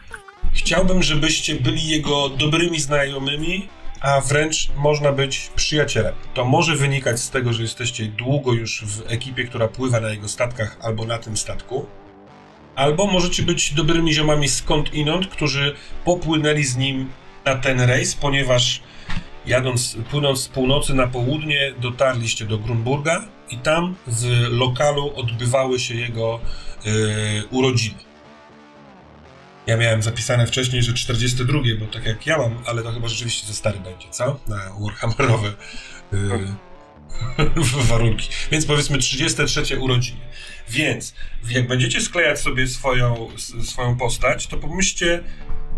chciałbym, żebyście byli jego dobrymi znajomymi, a wręcz można być przyjacielem. To może wynikać z tego, że jesteście długo już w ekipie, która pływa na jego statkach albo na tym statku. Albo możecie być dobrymi ziomami skąd inąd, którzy popłynęli z nim na ten rejs, ponieważ jadąc, płynąc z północy na południe, dotarliście do Grunburga i tam z lokalu odbywały się jego yy, urodziny. Ja miałem zapisane wcześniej, że 42, bo tak jak ja mam, ale to chyba rzeczywiście za stary będzie, co? Na Warhammerowe yy, [LAUGHS] warunki. Więc powiedzmy 33 urodziny. Więc jak będziecie sklejać sobie swoją, swoją postać, to pomyślcie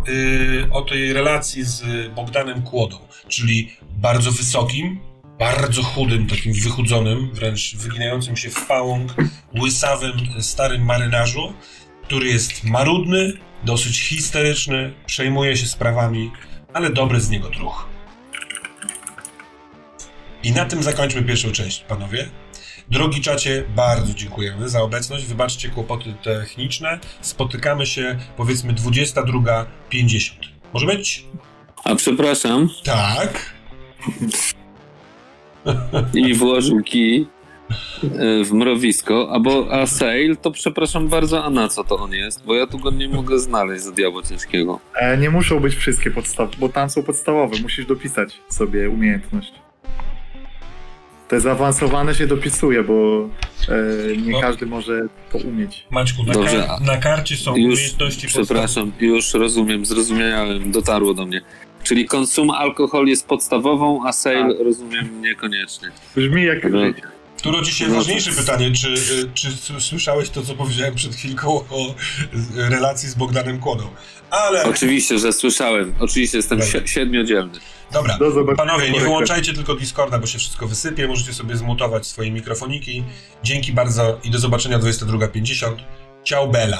yy, o tej relacji z Bogdanem Kłodą, czyli bardzo wysokim, bardzo chudym, takim wychudzonym, wręcz wyginającym się w pałąk, łysawym, starym marynarzu, który jest marudny, dosyć histeryczny, przejmuje się sprawami, ale dobry z niego druh. I na tym zakończmy pierwszą część, panowie. Drogi czacie, bardzo dziękujemy za obecność. Wybaczcie kłopoty techniczne. Spotykamy się powiedzmy 22.50. Może być? A przepraszam, Tak. i włożył kij e, w mrowisko, albo a Sale, to przepraszam bardzo, a na co to on jest? Bo ja tu go nie mogę znaleźć za diabła ciężkiego. E, nie muszą być wszystkie podstawy, bo tam są podstawowe. Musisz dopisać sobie umiejętność. Te zaawansowane się dopisuje, bo e, nie No. każdy może to umieć. Maćku, na, Dobrze, kar- a- na karcie są Już, umiejętności przepraszam, już rozumiem, zrozumiałem, dotarło do mnie. Czyli konsum alkohol jest podstawową, a sale rozumiem niekoniecznie. Brzmi jak No. życie. Tu rodzi się No. ważniejsze pytanie, czy, y, czy s- słyszałeś to, co powiedziałem przed chwilką o relacji z Bogdanem Kłodą? Ale, Oczywiście, że słyszałem. Oczywiście jestem Dobra. si- siedmiodzielny. Dobra, Do panowie, nie wyłączajcie tylko Discorda, bo się wszystko wysypie, możecie sobie zmutować swoje mikrofoniki. Dzięki bardzo i do zobaczenia 22.50. Ciao Bella.